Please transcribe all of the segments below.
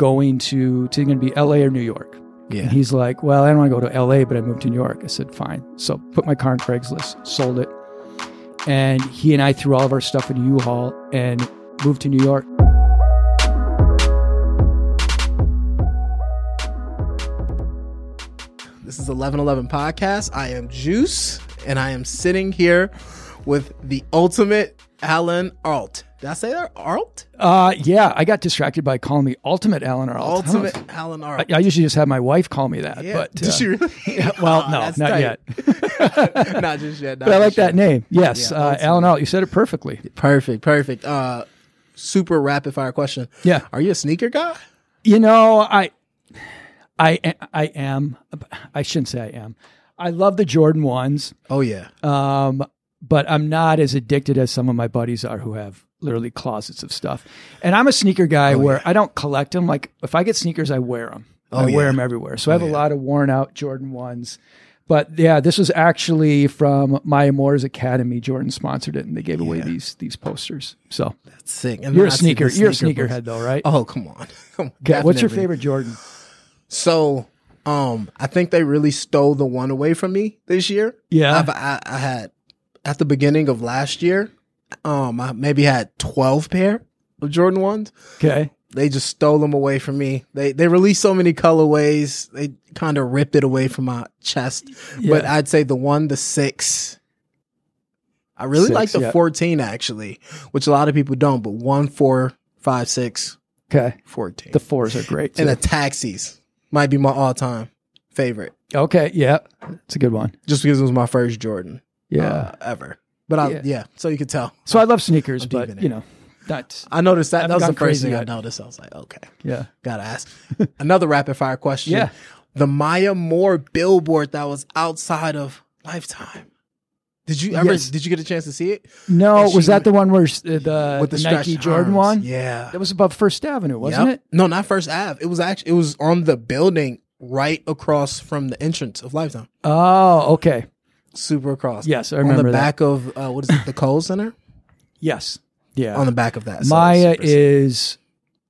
going to to going to be L.A. or New York. Yeah. And he's like, "Well, I don't want to go to L.A., but I moved to New York." I said, "Fine." So put my car on Craigslist, sold it, and he and I threw all of our stuff in a U-Haul and moved to New York. This is 1111 Podcast. I am Juice, and I am sitting here with the ultimate Alan Arlt. Did I say that? Arlt? Uh, yeah, I got distracted by calling me Ultimate Alan or Ultimate Alan Arlt. I, I usually just have my wife call me that, yeah. but Did uh, she really? yeah, well, Oh, no, not tight. yet. not just yet. not But I like that yet. name. Yes, Yeah, uh, Alan Arlt. You said it perfectly. Perfect, perfect. Uh, super rapid fire question. Yeah. Are you a sneaker guy? You know, I, I, I am. I shouldn't say I am. I love the Jordan ones, Oh yeah. um, but I'm not as addicted as some of my buddies are who have literally closets of stuff. And I'm a sneaker guy where I don't collect them. Like if I get sneakers, I wear them. Oh, I wear them everywhere. So I have Oh, a lot of worn out Jordan ones. But yeah, this was actually from Maya Moore's Academy. Jordan sponsored it, and they gave away these these posters. So That's sick. And you're a see sneaker. You're a sneaker sneakerhead, though, right? Oh come on. Come on. okay. What's your favorite Jordan? So, um, I think they really stole the one away from me this year. Yeah. I've, I, I had at the beginning of last year, um, I maybe had twelve pair of Jordan ones. Okay. They just stole them away from me. They they released so many colorways. They kind of ripped it away from my chest. But I'd say the one, the six. I really Six, like the yeah. 14 actually, which a lot of people don't, but one, four, five, six, Okay. 14. The fours are great. and the taxis might be my all time favorite. okay. Yeah. It's a good one. just because it was my first Jordan Yeah. uh, ever. But I, Yeah. yeah. so you could tell. so I love sneakers, but you know, that's I noticed that. That was the first thing I noticed. I was like, okay, yeah. gotta ask. Another rapid fire question. Yeah. The Maya Moore billboard that was outside of Lifetime. Did you ever? Yes. Did you get a chance to see it No, And was that the one where s- uh, the, with the, the Nike Jordan arms? one? Yeah. That was above First Avenue, wasn't Yep. it? No, not First Ave. It was actually it was on the building right across from the entrance of Lifetime. Oh, okay. Super across. Yes, I remember on the that. back of uh, what is it? The Kohl Center. Yes. Yeah. On the back of that. So Maya super is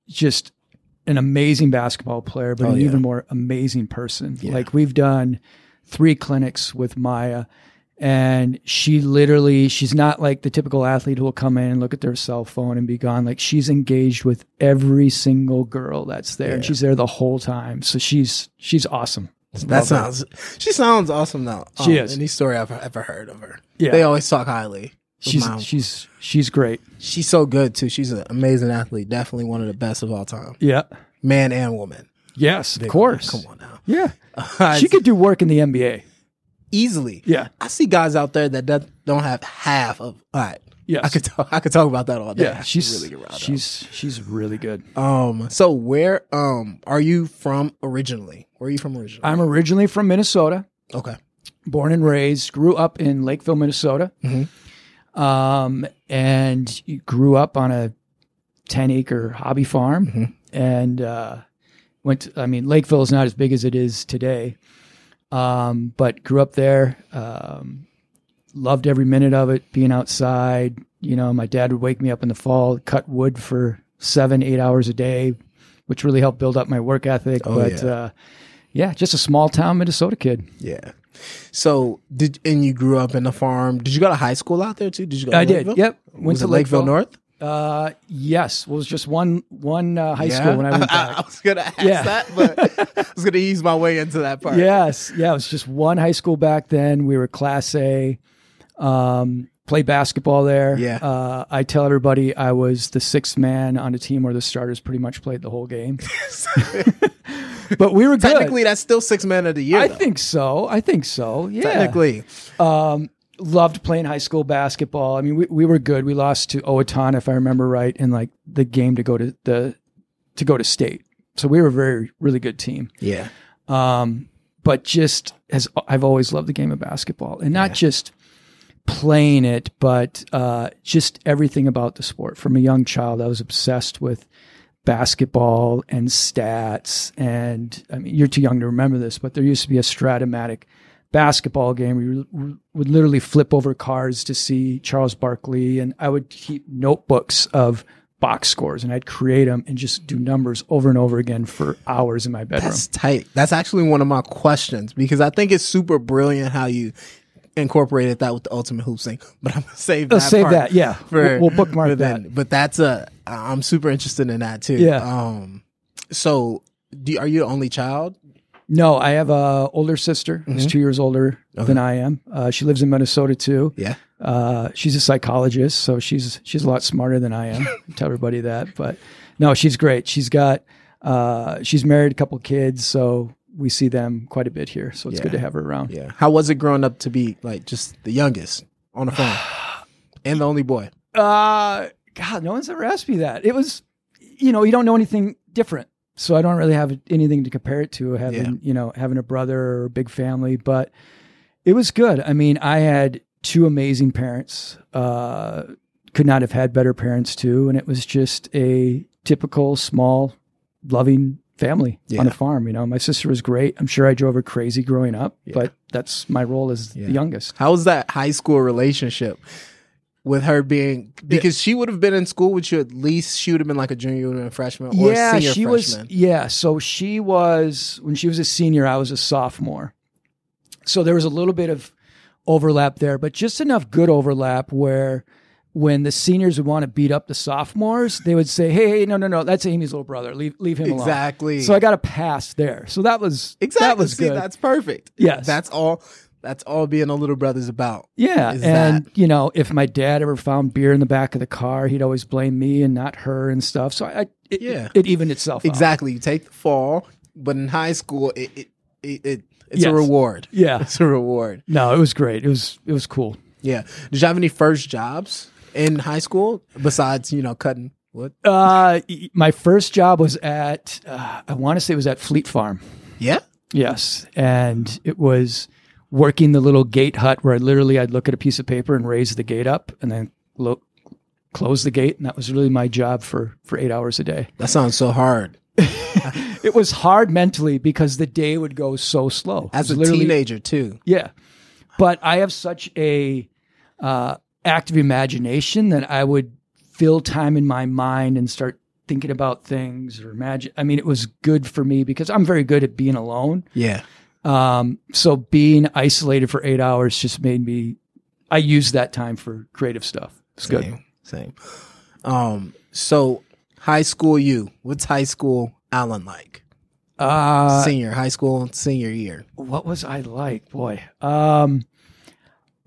just an amazing basketball player, but Oh, an yeah. even more amazing person. Yeah. Like we've done three clinics with Maya, and she literally she's not like the typical athlete who will come in and look at their cell phone and be gone. Like she's engaged with every single girl that's there, and Yeah. she's there the whole time. So she's she's awesome. That sounds. She sounds awesome now. She Um, is. Any story I've ever heard of her. Yeah. They always talk highly. She's Maya. she's she's great. she's so good too. She's an amazing athlete. Definitely one of the best of all time, Yeah. man and woman. Yes, of course. woman. Come on now. Yeah. She could do work in the NBA. easily. Yeah. I see guys out there that don't- don't have half of. All right. Yes. I could talk. I could talk about that all day. Yeah, she's really get riled up. she's she's really good. Um. So where um are you from originally? Where are you from originally? I'm originally from Minnesota, okay. born and raised, grew up in Lakeville, Minnesota, Mhm. um, and grew up on a 10 acre hobby farm. Mhm. And uh, went, to, I mean, Lakeville is not as big as it is today, um, but grew up there. Um, loved every minute of it, being outside. You know, my dad would wake me up in the fall, cut wood for seven, eight hours a day, which really helped build up my work ethic. Oh, but yeah. uh, yeah, just a small town Minnesota kid. Yeah. So did and you grew up in a farm? Did you go to high school out there too? Did you go? To I did. Yep. Went Was to Lakeville, Lakeville. North? Uh, yes. Well, it was just one one uh, high Yeah? school when I went I, back. was gonna ask Yeah. that, but I was gonna ease my way into that part. yes. Yeah. It was just one high school back then. We were Class A. Um, played basketball there. Yeah. Uh, I tell everybody I was the sixth man on a team where the starters pretty much played the whole game. but we were good. Technically, that's still six men of the year. I though. think so. I think so. Yeah. Technically, Um, loved playing high school basketball. I mean, we, we were good. We lost to Owatonna, if I remember right, in like the game to go to the to go to state. So we were a very really good team. yeah. Um, but just as I've always loved the game of basketball, and not just playing it, but uh, just everything about the sport. From a young child, I was obsessed with basketball and stats. And I mean, you're too young to remember this, but there used to be a Strat-O-Matic basketball game where you would literally flip over cards to see Charles Barkley, and I would keep notebooks of box scores and I'd create them and just do numbers over and over again for hours in my bedroom. That's tight. That's actually one of my questions because I think it's super brilliant how you incorporated that with the ultimate hoop thing. But I'm gonna save that. Let's save part that. Yeah, for- we'll, we'll bookmark for that. then. But that's a. I'm super interested in that too. Yeah. Um. So, do are you the only child? No, I have a older sister who's two years older than I am. Uh, she lives in Minnesota too. Yeah. Uh, she's a psychologist, so she's she's a lot smarter than I am. I tell everybody that, but no, she's great. She's got uh, she's married, a couple kids, so we see them quite a bit here. So it's good to have her around. Yeah. How was it growing up to be like just the youngest on the phone and the only boy? Uh, God, no one's ever asked me that. It was, you know, you don't know anything different. So I don't really have anything to compare it to having, Yeah. you know, having a brother or a big family, but it was good. I mean, I had two amazing parents. Uh, could not have had better parents too. And it was just a typical small, loving family on a farm. You know, my sister was great. I'm sure I drove her crazy growing up, Yeah. but that's my role as Yeah. the youngest. How was that high school relationship with her being because she would have been in school with you at least she would have been like a junior, you would have been a freshman or yeah, a senior she freshman. was. Yeah, so she was when she was a senior. I was a sophomore, so there was a little bit of overlap there, but just enough good overlap where when the seniors would want to beat up the sophomores, they would say, "Hey, hey, no, no, no, that's Amy's little brother. Leave, leave him alone." Exactly. So I got a pass there. So that was exactly. that was See, good. that's perfect. Yes. That's all that's all being a little brother's about. Yeah, and that. you know, if my dad ever found beer in the back of the car, he'd always blame me and not her and stuff. So I, it, Yeah. it evened itself out. Exactly. You take the fall, but in high school it it, it, it it's Yes. a reward. Yeah, It's a reward. no, it was great. It was it was cool. Yeah. Did you have any first jobs in high school besides, you know, cutting wood? Uh, my first job was at uh, I want to say it was at Fleet Farm. Yeah. Yes, and it was working the little gate hut where I literally I'd look at a piece of paper and raise the gate up and then lo- close the gate, and that was really my job for for eight hours a day. That sounds so hard. It was hard mentally because the day would go so slow. As a teenager too. Yeah. But I have such a uh, active imagination that I would fill time in my mind and start thinking about things or imagine. I mean, it was good for me because I'm very good at being alone. Yeah. Um, so being isolated for eight hours just made me, I used that time for creative stuff. It's good. Same. Same. Um, so high school you, what's high school Alan like? Uh, senior, high school, senior year. what was I like? Boy. Um,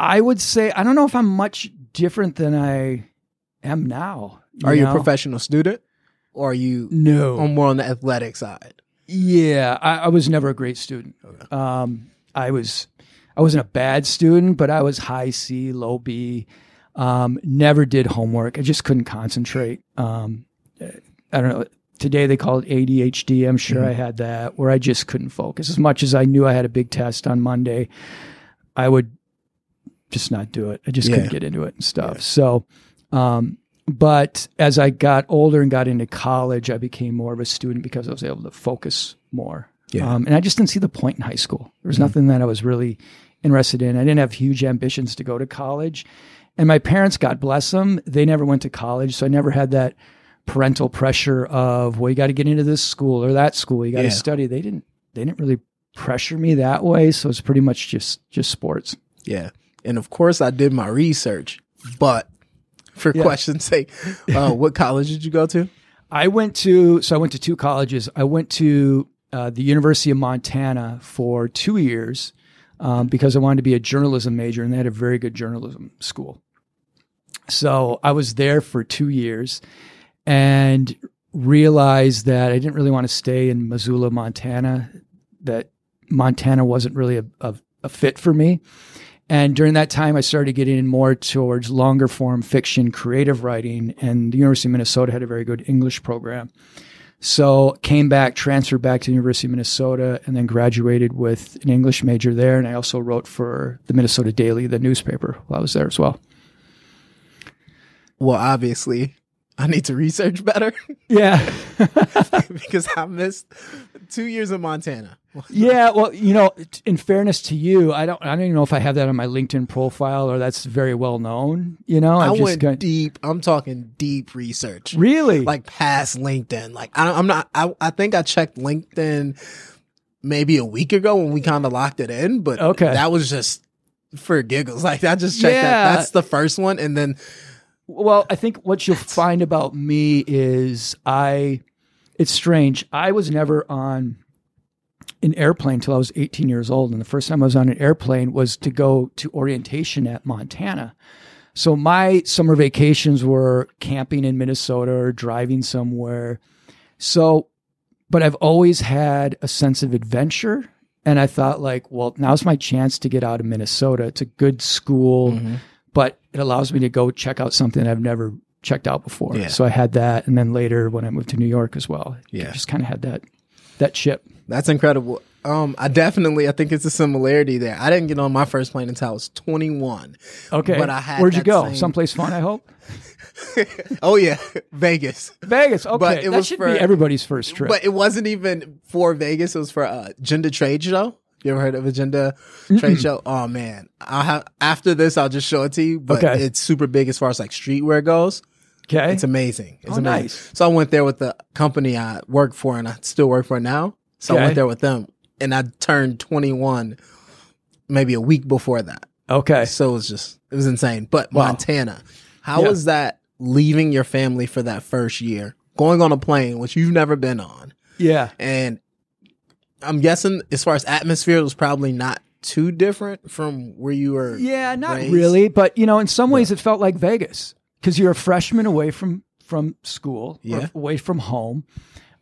I would say, I don't know if I'm much different than I am now. Are you a professional student? Or are you No. on more on the athletic side? Yeah, I, I was never a great student. Um, I was, I wasn't a bad student, but I was high C, low B. Um, never did homework. I just couldn't concentrate. Um, I don't know. Today they call it ADHD. I'm sure I had that, where I just couldn't focus. As much as I knew I had a big test on Monday, I would just not do it. I just Yeah. couldn't get into it and stuff. So, um, but as I got older and got into college, I became more of a student because I was able to focus more. Yeah. Um, and I just didn't see the point in high school. There was nothing that I was really interested in. I didn't have huge ambitions to go to college. And my parents, God bless them, they never went to college. So I never had that parental pressure of, well, you got to get into this school or that school. You got to Yeah. study. They didn't, they didn't really pressure me that way. So it's pretty much just, just sports. Yeah. And of course I did my research, but for Yeah. question's sake, uh, what college did you go to? I went to so I went to two colleges. I went to uh, the University of Montana for two years um, because I wanted to be a journalism major, and they had a very good journalism school. So I was there for two years, and realized that I didn't really want to stay in Missoula, Montana. That Montana wasn't really a, a, a fit for me. And during that time, I started getting in more towards longer form fiction, creative writing, and the University of Minnesota had a very good English program. So came back, transferred back to the University of Minnesota, and then graduated with an English major there. And I also wrote for the Minnesota Daily, the newspaper, while I was there as well. Well, obviously I need to research better Yeah. because I missed two years in Montana. yeah, well, you know, in fairness to you, I don't, I don't even know if I have that on my LinkedIn profile or that's very well known. You know, I I've went got- deep. I'm talking deep research. really Like past LinkedIn. Like I, I'm not. I, I think I checked LinkedIn maybe a week ago when we kind of locked it in, but Okay. that was just for giggles. Like I just checked Yeah. that. That's the first one, and then Well, I think what you'll find about me is I, it's strange. I was never on an airplane until I was 18 years old. And the first time I was on an airplane was to go to orientation at Montana. So my summer vacations were camping in Minnesota or driving somewhere. So, but I've always had a sense of adventure. And I thought, like, well, now's my chance to get out of Minnesota. It's a good school Mm-hmm. But it allows me to go check out something I've never checked out before. Yeah. So I had that, and then later when I moved to New York as well, Yeah. I just kind of had that that chip. that's incredible. Um, I definitely I think it's a similarity there. I didn't get on my first plane until I was 21. Okay, But I had where'd you go? same- Someplace fun, I hope. Oh yeah, Vegas. Vegas. Okay, it that was should for- be everybody's first trip. But it wasn't even for Vegas. It was for Agenda trade show. You ever heard of agenda trade show? Oh man, I'll have after this. I'll just show it to you. But Okay. it's super big as far as like streetwear goes. okay, It's amazing. It's Oh, amazing. nice. So I went there with the company I work for, and I still work for now. So I went there with them, and I turned 21 maybe a week before that. okay. So it was just it was insane. But Wow. Montana, how Yeah. was that leaving your family for that first year, going on a plane which you've never been on, Yeah, and I'm guessing as far as atmosphere, it was probably not too different from where you were. yeah, not raised? really, but you know, in some ways, it felt like Vegas because you're a freshman away from from school, Yeah. away from home.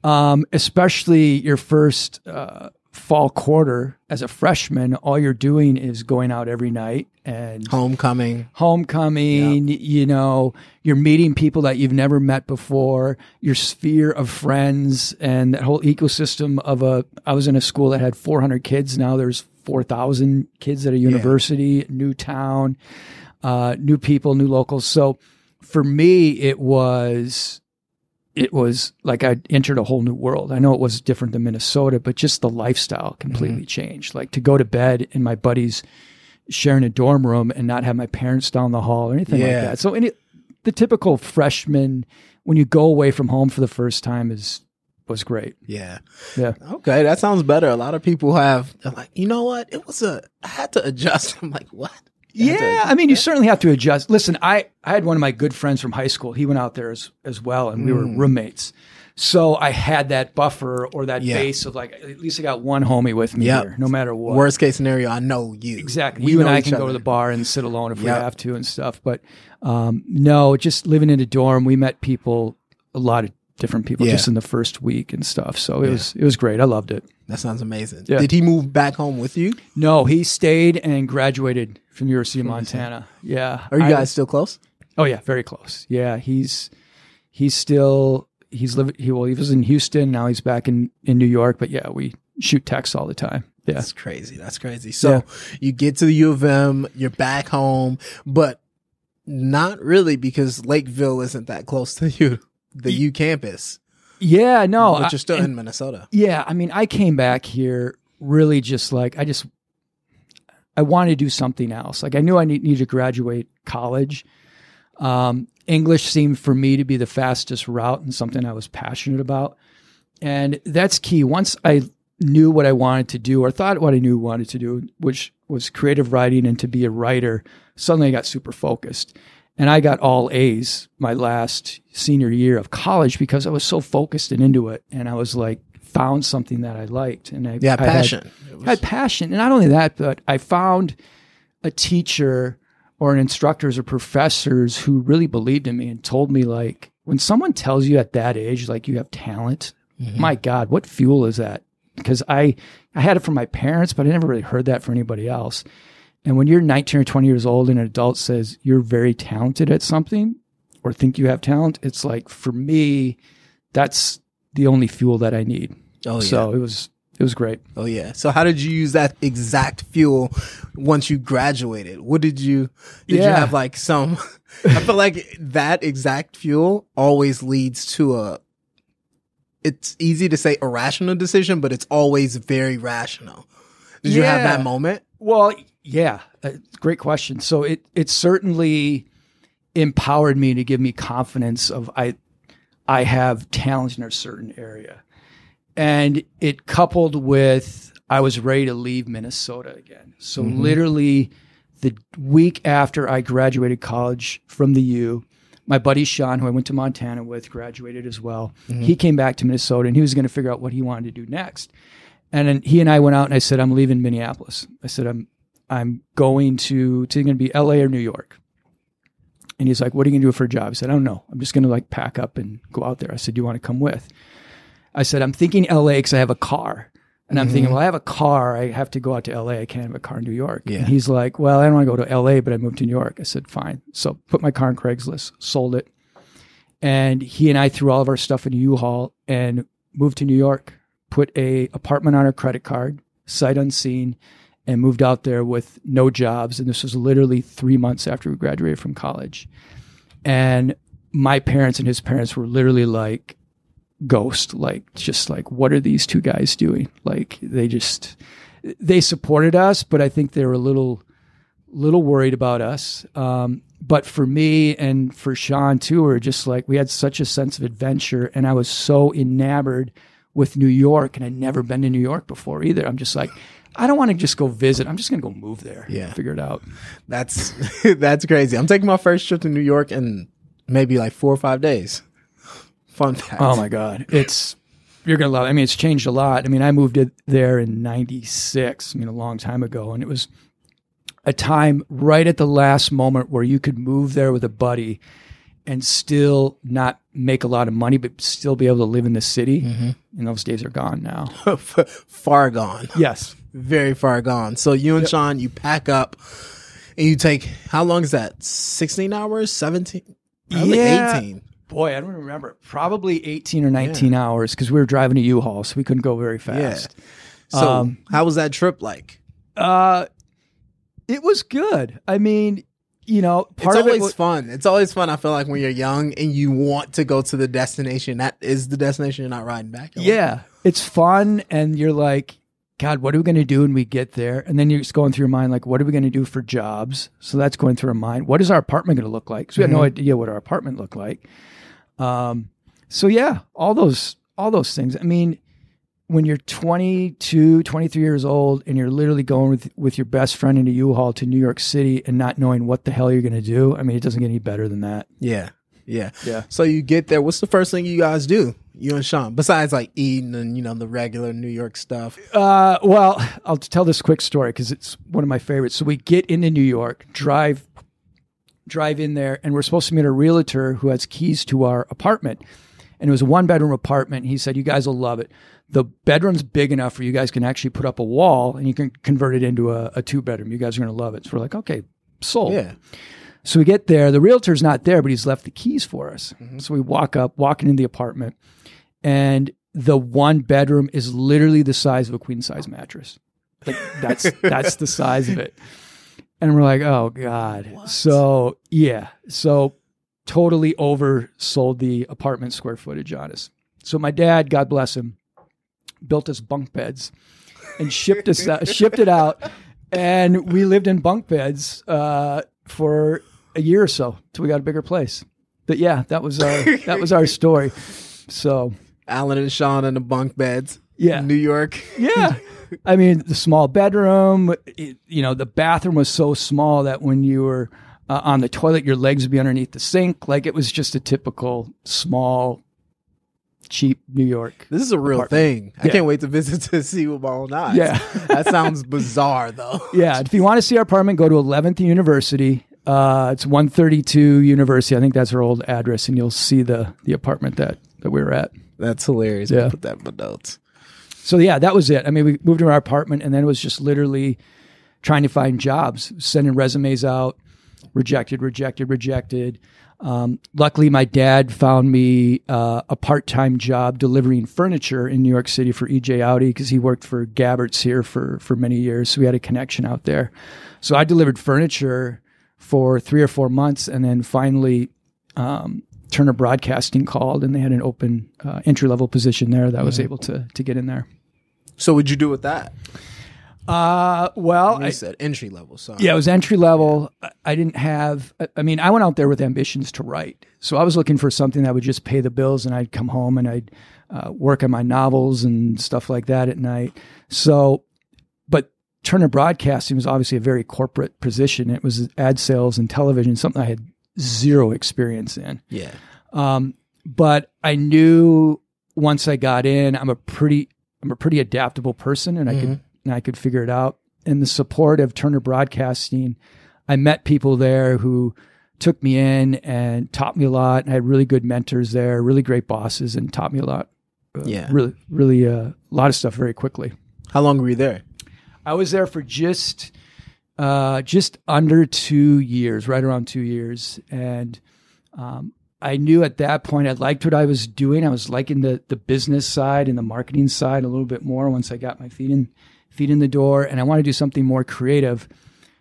Um, especially your first uh, fall quarter as a freshman, all you're doing is going out every night and Homecoming. homecoming you know you're meeting people that you've never met before your sphere of friends and that whole ecosystem of a i was in a school that had 400 kids now there's 4000 kids at a university new town uh, new people new locals. So for me it was it was like I entered a whole new world. I know it was different than Minnesota, but just the lifestyle completely mm-hmm. changed. Like to go to bed in my buddies sharing a dorm room and not have my parents down the hall or anything like that. So any the typical freshman when you go away from home for the first time is was great. Yeah. Yeah. Okay, that sounds better. A lot of people have. They're like, you know what? It was a. I had to adjust. I'm like, what? Had to Yeah, I mean, you certainly have to adjust. Listen, I, I had one of my good friends from high school. He went out there as, as well, and we were roommates. So I had that buffer or that Mm. Yeah. base of like, at least I got one homie with me Yep. here, no matter what. Worst case scenario, I know you. Exactly. We you and I can go to the bar and sit alone if we have to and stuff. But um, no, just living in a dorm, we met people, a lot of different people Yeah. just in the first week and stuff. So it was it was great. I loved it. That sounds amazing. Yeah. Did he move back home with you? No, he stayed and graduated from University of Montana. Yeah. Are you I guys still close? Oh yeah, very close. Yeah, he's he's still he's living. He well, he was in Houston. Now he's back in in New York. But yeah, we shoot texts all the time. Yeah, That's crazy. That's crazy. So you get to the U of M, you're back home, but not really because Lakeville isn't that close to you, the U campus. Yeah. No, but I- you're still and- in Minnesota. Yeah, I mean, I came back here really just like I just I wanted to do something else. Like I knew I need, needed to graduate college. Um, English seemed for me to be the fastest route and something I was passionate about, and that's key. Once I knew what I wanted to do, or thought what I knew wanted to do, which was creative writing and to be a writer, suddenly I got super focused. And I got all A's my last senior year of college because I was so focused and into it. And I was like, found something that I liked. And I, Yeah, I had- passion. It was- had passion. And not only that, but I found a teacher or an instructors or professors who really believed in me and told me like when someone tells you at that age like you have talent, mm-hmm. my God, what fuel is that? Because I I had it from my parents, but I never really heard that from anybody else. And when you're 19 or 20 years old and an adult says you're very talented at something or think you have talent, it's like for me, that's the only fuel that I need. oh yeah. So it was it was great. Oh yeah. So how did you use that exact fuel once you graduated? What did you did you have like some I feel like that exact fuel always leads to a it's easy to say irrational decision, but it's always very rational. Did you have that moment? Well, yeah, uh, great question. So it it certainly empowered me to give me confidence of I I have talent in a certain area, and it coupled with I was ready to leave Minnesota again. So literally, the week after I graduated college from the U. My buddy Sean, who I went to Montana with, graduated as well. He came back to Minnesota and he was going to figure out what he wanted to do next. And then he and I went out and I said, I'm leaving Minneapolis. I said, I'm I'm going to it's going to be LA or New York. And he's like, What are you gonna do for a job? I said, I don't know. I'm just gonna like pack up and go out there. I said, Do you want to come with? I said, I'm thinking LA because I have a car. And I'm thinking, mm-hmm. well, I have a car. I have to go out to LA. I can't have a car in New York. Yeah. And he's like, well, I don't want to go to LA, but I moved to New York. I said, fine. So put my car on Craigslist, sold it. And he and I threw all of our stuff in a U-Haul and moved to New York, put a apartment on our credit card, sight unseen, and moved out there with no jobs. And this was literally three months after we graduated from college. And my parents and his parents were literally like, ghost like just like what are these two guys doing like they just they supported us but i think they were a little little worried about us um, but for me and for sean too we were just like we had such a sense of adventure and i was so enamored with new york and i'd never been to new york before either i'm just like i don't want to just go visit i'm just going to go move there Yeah. figure it out That's that's crazy. I'm taking my first trip to New York in maybe like four or five days. Fun fact. Oh my God. It's, you're going to love it. I mean, it's changed a lot. I mean, I moved it there in 96, I mean, a long time ago. And it was a time right at the last moment where you could move there with a buddy and still not make a lot of money, but still be able to live in the city. And those days are gone now. far gone. yes. Very far gone. So you and Sean, you pack up and you take how long is that? Sixteen hours? Seventeen? Probably Yeah. eighteen. Boy, I don't remember. Probably 18 or 19 hours because we were driving a U-Haul, so we couldn't go very fast. Yeah. So Um, how was that trip like? Uh, it was good. I mean, you know, part it's of it always fun. It's always fun. I feel like when you're young and you want to go to the destination, that is the destination. You're not riding back. You're like, yeah, it's fun, and you're like, God, what are we going to do when we get there? And then you're just going through your mind, like, what are we going to do for jobs? So that's going through our mind. What is our apartment going to look like? Because we had no idea what our apartment looked like. Um, so yeah, all those, all those things. I mean, when you're 22, 23 years old and you're literally going with, with your best friend in a U-Haul to New York City and not knowing what the hell you're going to do. I mean, it doesn't get any better than that. yeah, yeah, Yeah. So you get there. What's the first thing you guys do? You and Sean, besides like eating and you know the regular New York stuff. Uh, well, I'll tell this quick story because it's one of my favorites. So we get into New York, drive, drive in there, and we're supposed to meet a realtor who has keys to our apartment. And it was a one bedroom apartment. He said, "You guys will love it. The bedroom's big enough where you guys can actually put up a wall and you can convert it into a, a two bedroom. You guys are going to love it." So we're like, "Okay, sold." Yeah, So we get there. The realtor's not there, but he's left the keys for us. Mm-hmm. So we walk up, walking in the apartment, and the one bedroom is literally the size of a queen size mattress. Like that's that's the size of it. And we're like, oh God. So yeah. So totally oversold the apartment square footage on us. So my dad, God bless him, built us bunk beds and shipped us out, shipped it out. And we lived in bunk beds uh, for a year or so till we got a bigger place. But yeah, that was our that was our story. So Alan and Sean in the bunk beds. Yeah. New York. yeah, I mean the small bedroom. It, you know, the bathroom was so small that when you were uh, on the toilet, your legs would be underneath the sink. Like it was just a typical small, cheap New York. This is a real Apartment. thing. I Yeah. can't wait to visit to see with my own eyes. Yeah. that sounds bizarre though. Yeah, if you want to see our apartment, go to 11th University. Uh, it's 132 University. I think that's our old address, and you'll see the the apartment that that we were at. That's hilarious. Yeah. I'll put that in my notes. So yeah, that was it. I mean, we moved to our apartment, and then it was just literally trying to find jobs, sending resumes out, rejected, rejected, rejected. Um, luckily, my dad found me uh, a part-time job delivering furniture in New York City for EJ Audi because he worked for Gabberts here for for many years. So we had a connection out there. So I delivered furniture for three or four months, and then finally um, Turner Broadcasting called, and they had an open uh, entry level position there that I was able to to get in there. So what'd you do with that? Uh, well, You I, said entry level. So yeah, it was entry level. I- I didn't have. I- I mean, I went out there with ambitions to write, so I was looking for something that would just pay the bills, and I'd come home and I'd uh, work on my novels and stuff like that at night. So, but Turner Broadcasting was obviously a very corporate position. It was ad sales and television, something I had zero experience in. yeah. Um, but I knew once I got in, I'm a pretty, I'm a pretty adaptable person, and I could, and I could figure it out. And the support of Turner Broadcasting, I met people there who took me in and taught me a lot. And I had really good mentors there, really great bosses, and taught me a lot. Uh, Yeah. really, really uh, a lot of stuff very quickly. How long were you there? I was there for just uh, just under two years, right around two years, and um, I knew at that point I liked what I was doing. I was liking the the business side and the marketing side a little bit more once I got my feet in feet in the door, and I want to do something more creative.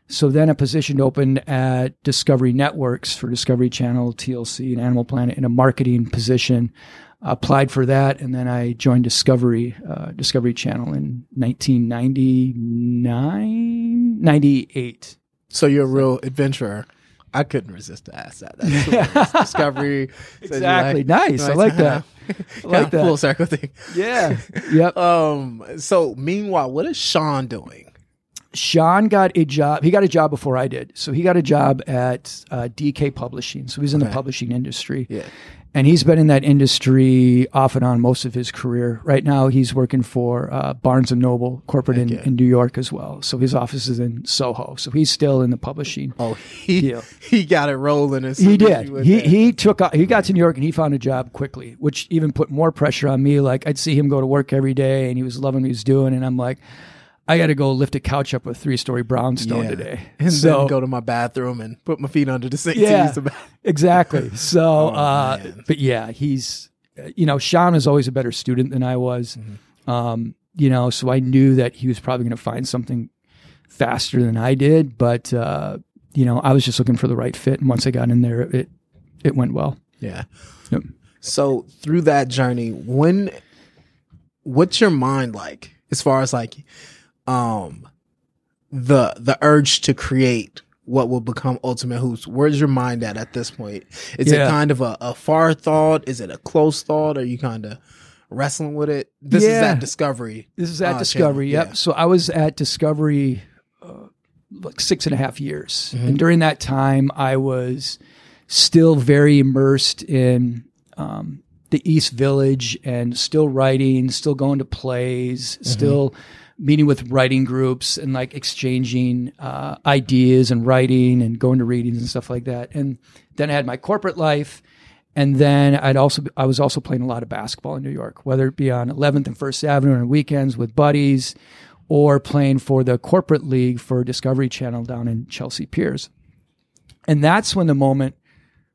So then a position opened at Discovery Networks for Discovery Channel, TLC, and Animal Planet in a marketing position. Applied for that, and then I joined Discovery uh, Discovery Channel in 1999, 98. So you're a real adventurer. I couldn't resist to ask that. That's. Discovery. Exactly. like- Nice. I like that. I like that. Full circle thing. Yeah. Yep. Um. So meanwhile, what is Sean doing? Sean got a job. He got a job before I did. So he got a job at uh, DK Publishing. So he's in the publishing industry. Yeah. And he's been in that industry off and on most of his career. Right now, he's working for uh, Barnes and Noble corporate in, in New York as well. So his office is in Soho. So he's still in the publishing. Oh, he Yeah. he got it rolling. As He as did. He he took he got to New York and he found a job quickly, which even put more pressure on me. Like I'd see him go to work every day, and he was loving what he was doing, and I'm like, I got to go lift a couch up a three story brownstone Yeah. today. and so then go to my bathroom and put my feet under the sink. Yeah. To use the bath- exactly. So, uh, Oh, man. but yeah, he's uh, you know Sean was always a better student than I was. Mm-hmm. Um, you know, so I knew that he was probably going to find something faster than I did, but uh, you know, I was just looking for the right fit, and once I got in there, it it went well. Yeah. Yep. So through that journey, when what's your mind like as far as like um the the urge to create what will become ultimate hoops where's your mind at at this point is Yeah. it kind of a, a far thought is it a close thought are you kind of wrestling with it this is Yeah. at discovery This is at uh, Discovery. channel. Yep. So I was at Discovery uh, like six and a half years, Mm-hmm. and during that time, I was still very immersed in um, the East Village and still writing, still going to plays, Mm-hmm. still meeting with writing groups and like exchanging uh, ideas and writing and going to readings and stuff like that. And then I had my corporate life. And then I'd also I was also playing a lot of basketball in New York, whether it be on 11th and First Avenue on weekends with buddies, or playing for the corporate league for Discovery Channel down in Chelsea Piers. And that's when the moment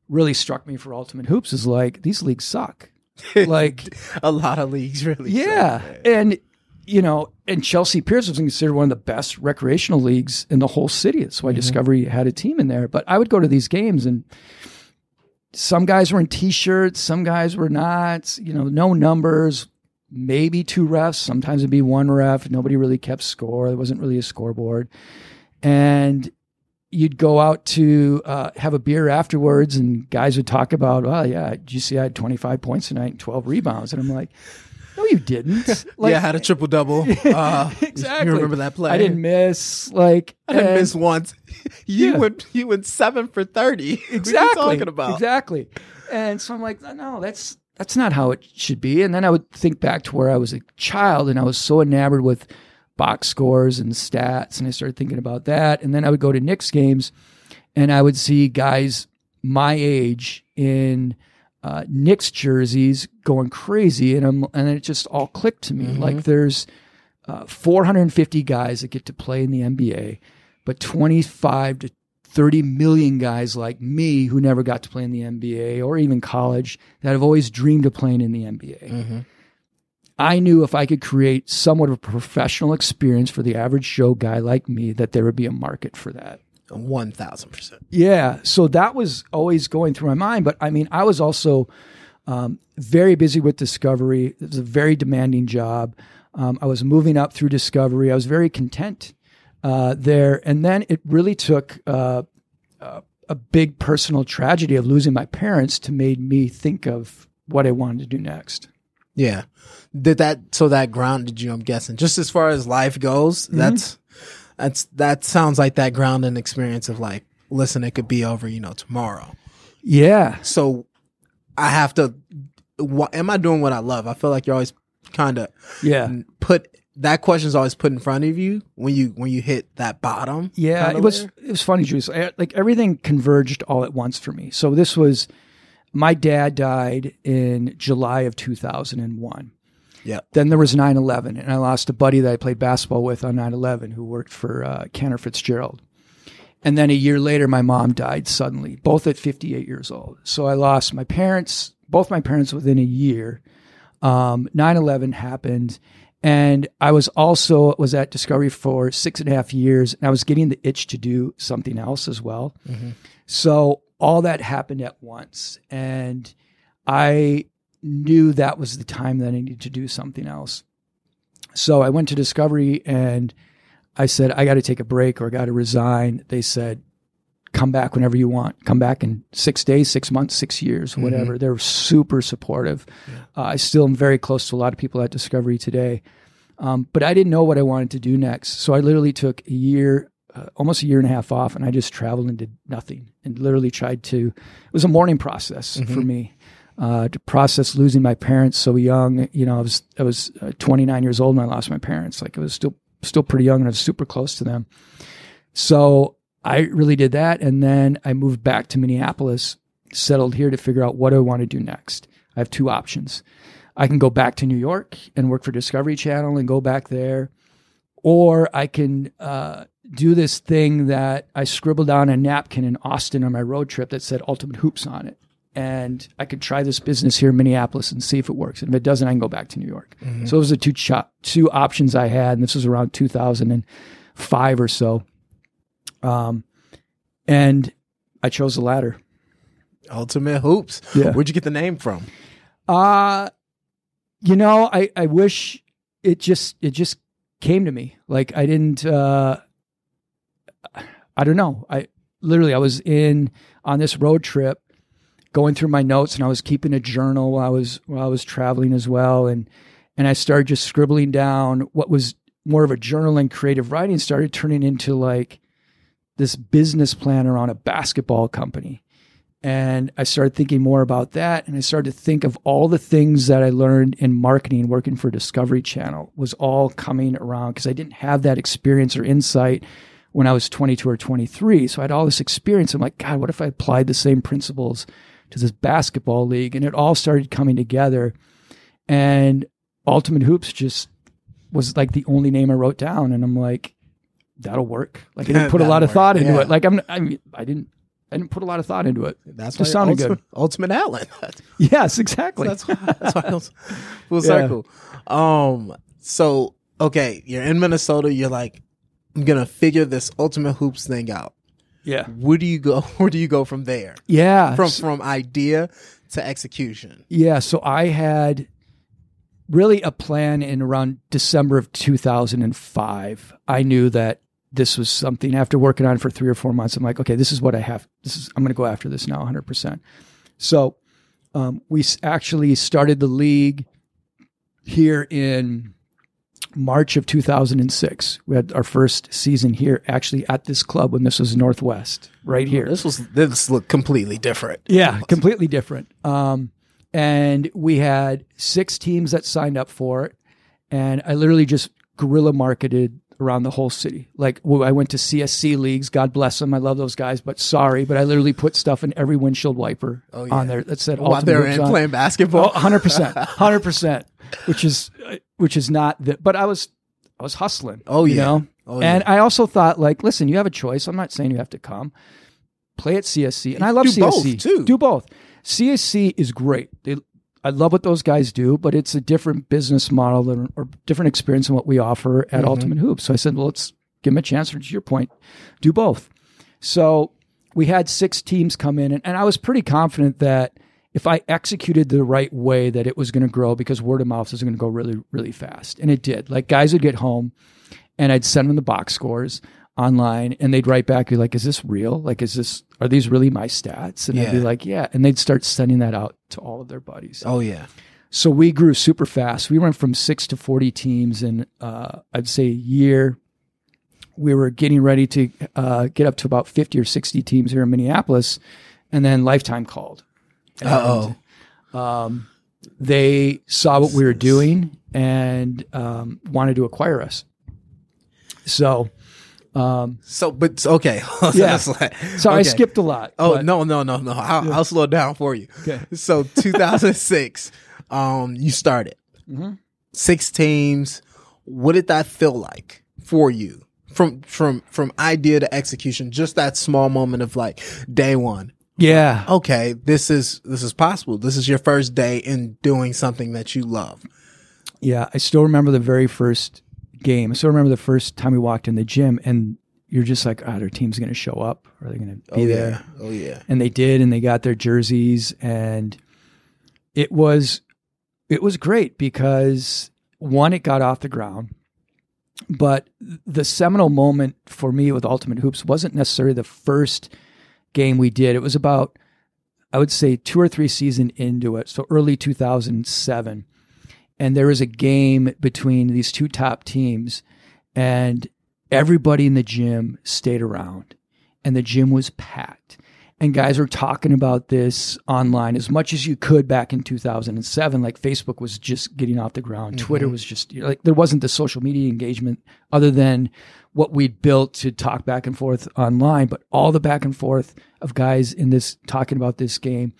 really struck me for Ultimate Hoops is like these leagues suck. like a lot of leagues really yeah, suck, and you know, and Chelsea Piers was considered one of the best recreational leagues in the whole city. That's why Discovery had a team in there. But I would go to these games and some guys were in t-shirts, some guys were not, you know, no numbers, maybe two refs, sometimes it'd be one ref, nobody really kept score, there wasn't really a scoreboard. And you'd go out to uh, have a beer afterwards and guys would talk about, oh yeah, did you see I had 25 points tonight and 12 rebounds? And I'm like, no, you didn't. Like, yeah, I had a triple double. Uh, exactly. You remember that play? I didn't miss. Like I didn't and- miss once. You Yeah. went you went seven for thirty. exactly What are you talking about? exactly and so i'm like no that's that's not how it should be and then i would think back to where i was a child and i was so enamored with box scores and stats and i started thinking about that and then i would go to Knicks games and i would see guys my age in uh, Knicks jerseys going crazy and I'm, and it just all clicked to me like there's uh, 450 guys that get to play in the NBA but 25 to 30 million guys like me who never got to play in the NBA or even college that have always dreamed of playing in the NBA. I knew if I could create somewhat of a professional experience for the average Joe guy like me, that there would be a market for that. One thousand percent. Yeah. So that was always going through my mind. But I mean, I was also um, very busy with Discovery. It was a very demanding job. Um, I was moving up through Discovery. I was very content uh, there. And then it really took uh, uh, a big personal tragedy of losing my parents to made me think of what I wanted to do next. Yeah. Did that so that grounded you, I'm guessing. Just as far as life goes, that's that's that sounds like that grounding experience of like, listen, it could be over, you know, tomorrow. Yeah. So I have to what am I doing what I love? I feel like you're always kind of Yeah. put that question's always put in front of you when you when you hit that bottom. Yeah, it was layer. it was funny, Juice. I- Like everything converged all at once for me. So this was my dad died in July of 2001. Yeah. Then there was 9/11 and I lost a buddy that I played basketball with on 9/11 who worked for uh, Cantor Fitzgerald. And then a year later my mom died suddenly, both at 58 years old. So I lost my parents, both my parents within a year. Um, 9/11 happened and I was also was at Discovery for six and a half years, and I was getting the itch to do something else as well. So all that happened at once, and I knew that was the time that I needed to do something else. So I went to Discovery and I said, I got to take a break or I got to resign. They said, come back whenever you want. Come back in six days, six months, six years, whatever. They're super supportive. Uh, I still am very close to a lot of people at Discovery today. Um, but I didn't know what I wanted to do next. So I literally took a year, uh, almost a year and a half off, and I just traveled and did nothing and literally tried to. It was a mourning process for me. Uh, to process losing my parents so young, you know, I was I was uh, 29 years old when I lost my parents. Like I was still still pretty young, and I was super close to them. So I really did that. And then I moved back to Minneapolis, settled here to figure out what I want to do next. I have two options. I can go back to New York and work for Discovery Channel and go back there, or I can uh, do this thing that I scribbled on a napkin in Austin on my road trip that said Ultimate Hoops on it. And I could try this business here in Minneapolis and see if it works. And if it doesn't, I can go back to New York. So those are the two cho- two options I had. And this was around 2005 or so. Um, and I chose the latter. Ultimate Hoops. Yeah. Where'd you get the name from? Uh you know, I I wish it just it just came to me. Like I didn't uh I don't know. I literally I was in on this road trip going through my notes and I was keeping a journal while I was while I was traveling as well and and I started just scribbling down what was more of a journal and creative writing started turning into like this business plan around a basketball company. And I started thinking more about that. And I started to think of all the things that I learned in marketing working for Discovery Channel was all coming around because I didn't have that experience or insight when I was 22 or 23. So I had all this experience. I'm like, God, what if I applied the same principles to this basketball league? And it all started coming together. And Ultimate Hoops just was like the only name I wrote down. And I'm like, that'll work. Like I didn't put a lot of work, thought into yeah. it. Like I'm, I mean, I didn't, I didn't put a lot of thought into it. That's Just why sounded Ultimate, good. Ultimate Alan. Yes, exactly. that's why, that's why was full Yeah. circle. Um. So okay, you're in Minnesota. You're like, I'm gonna figure this Ultimate Hoops thing out. Yeah. Where do you go? Where do you go from there? Yeah. From from idea to execution. yeah. So I had really a plan in around December of 2005. I knew that this was something after working on it for three or four months. I'm like, okay, this is what I have. This is, I'm going to go after this now 100%. So um, we actually started the league here in March of 2006. We had our first season here actually at this club when this was Northwest, right here. This was this looked completely different. Yeah, completely different. Um, and we had six teams that signed up for it, and I literally just guerrilla marketed around the whole city. Like I went to CSC leagues. God bless them. I love those guys, but sorry, but I literally put stuff in every windshield wiper Oh, yeah. on there that said While they're in playing basketball. Oh, 100%. 100%, which is which is not that but I was I was hustling. Oh, you know? Oh, and yeah. I also thought like listen, you have a choice. I'm not saying you have to come. Play at CSC. And I love do CSC. both, too. Do both. CSC is great. They I love what those guys do, but it's a different business model than, or different experience than what we offer at Mm-hmm. Ultimate Hoops. So I said, well, let's give them a chance. Or To your point, do both. So we had six teams come in, and, and I was pretty confident that if I executed the right way, that it was going to grow because word of mouth is going to go really, really fast, and it did. Like guys would get home, and I'd send them the box scores online, and they'd write back, be like, "Is this real? Like, is this are these really my stats?" And I'd be like, "Yeah," and they'd start sending that out to all of their buddies. Oh yeah. So we grew super fast. We went from six to 40 teams in, uh, I'd say, a year. We were getting ready to uh, get up to about 50 or 60 teams here in Minneapolis. And then Lifetime called. Uh oh. Um, they saw what we were doing and um, wanted to acquire us. So, um, So, but okay. Yeah. Like- so I skipped a lot. Oh but- no no no no! I'll, I'll slow it down for you. Okay. So 2006, um, you started Mhm. six teams. What did that feel like for you from from from idea to execution? Just that small moment of like day one. Yeah. Okay, this is this is possible. This is your first day in doing something that you love. Yeah, I still remember the very first game. So I remember the first time we walked in the gym, and you're just like, "Ah, their team's going to show up. Are they going to be oh there?" yeah. Oh yeah. And they did, and they got their jerseys, and it was it was great because one, it got off the ground, but the seminal moment for me with Ultimate Hoops wasn't necessarily the first game we did. It was about I would say two or three season into it, so early 2007 and there was a game between these two top teams and everybody in the gym stayed around and the gym was packed. And guys were talking about this online as much as you could back in 2007 like facebook was just getting off the ground. Mm-hmm. Twitter was just like there wasn't the social media engagement other than what we'd built to talk back and forth online. But all the back and forth of guys in this talking about this game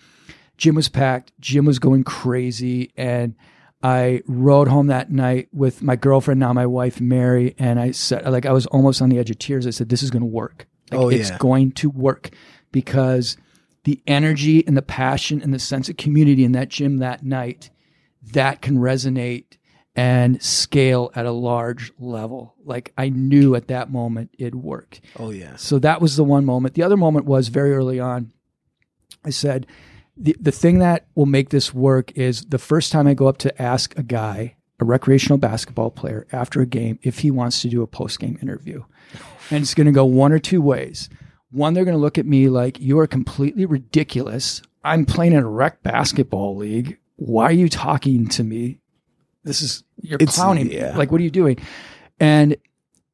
gym was packed gym was going crazy and I rode home that night with my girlfriend, now my wife, Mary, and I said, like, I was almost on the edge of tears. I said, this is going to work. Like, Oh, it's going to work because the energy and the passion and the sense of community in that gym that night, that can resonate and scale at a large level. Like, I knew at that moment it worked. Oh yeah. So that was the one moment. The other moment was very early on. I said, the, the thing that will make this work is the first time I go up to ask a guy, a recreational basketball player, after a game, if he wants to do a post game interview. And it's going to go one or two ways. One, they're going to look at me like, you are completely ridiculous. I'm playing in a rec basketball league. Why are you talking to me? This is, you're It's- clowning me. Like, what are you doing? And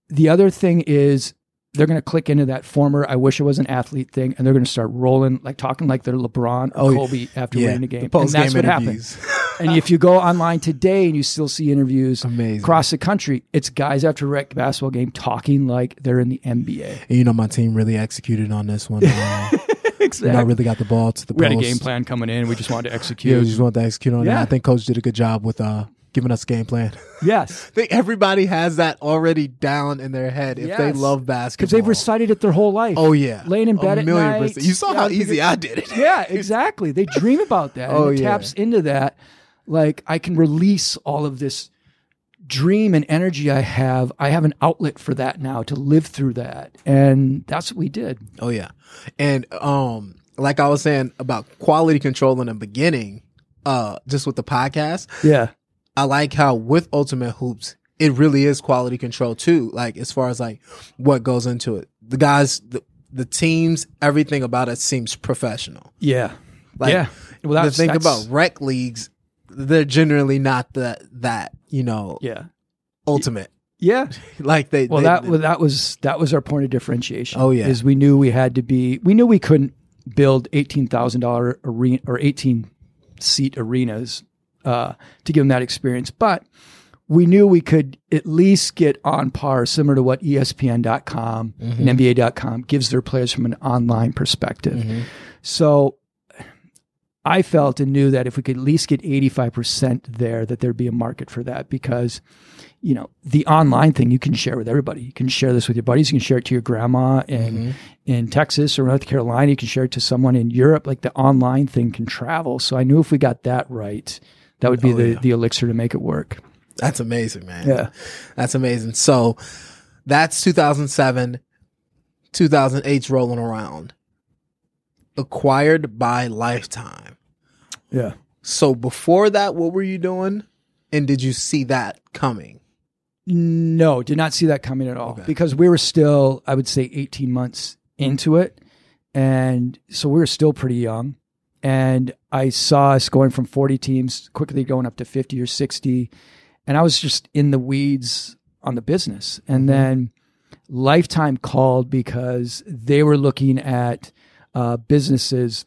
the other thing is they're going to click into that former I wish I was an athlete thing and they're going to start rolling like talking like they're LeBron or Oh, Kobe after Yeah. winning a game. And that's what interviews. happens. and if you go online today and you still see interviews Amazing. across the country, it's guys after a rec basketball game talking like they're in the NBA. And you know my team really executed on this one. Uh, exactly. you know, I really got the ball to the we had a game plan coming in. We just wanted to Yeah, execute. we just want to execute on Yeah. that. I think coach did a good job with uh giving us a game plan. yes. I think everybody has that already down in their head if they love basketball. Because they've recited it their whole life. Oh yeah, Laying in bed a at night. percent. You saw Yeah, how easy I did it. yeah, exactly. They dream about that. Oh, and it yeah. taps into that. Like I can release all of this dream and energy I have. I have an outlet for that now to live through that. And that's what we did. Oh yeah, and um, like I was saying about quality control in the beginning, uh, just with the podcast, Yeah. I like how with Ultimate Hoops, it really is quality control too. Like as far as like what goes into it, the guys, the the teams, everything about it seems professional. Yeah. Like yeah. Well, the thing about rec leagues, they're generally not that that you know yeah. ultimate. Yeah. Like they Well, they- that they- that was that was our point of differentiation. Oh, yeah. is we knew we had to be. We knew we couldn't build eighteen thousand dollar arena or eighteen seat arenas uh, to give them that experience, but we knew we could at least get on par, similar to what ESPN.com Mm-hmm. and NBA.com gives their players from an online perspective. Mm-hmm. So I felt and knew that if we could at least get 85% there, that there'd be a market for that because, you know, the online thing you can share with everybody. You can share this with your buddies. You can share it to your grandma in, in Texas or North Carolina. You can share it to someone in Europe. Like the online thing can travel. So I knew if we got that right, that would be Oh, the, yeah. the elixir to make it work. That's amazing, man. Yeah. That's amazing. So that's 2007. 2008's rolling around. Acquired by Lifetime. Yeah. So before that, what were you doing? And did you see that coming? No, did not see that coming at all Okay. because we were still, I would say, 18 months into it. And so we were still pretty young. And I saw us going from 40 teams quickly going up to 50 or 60. And I was just in the weeds on the business. And then Lifetime called because they were looking at uh, businesses.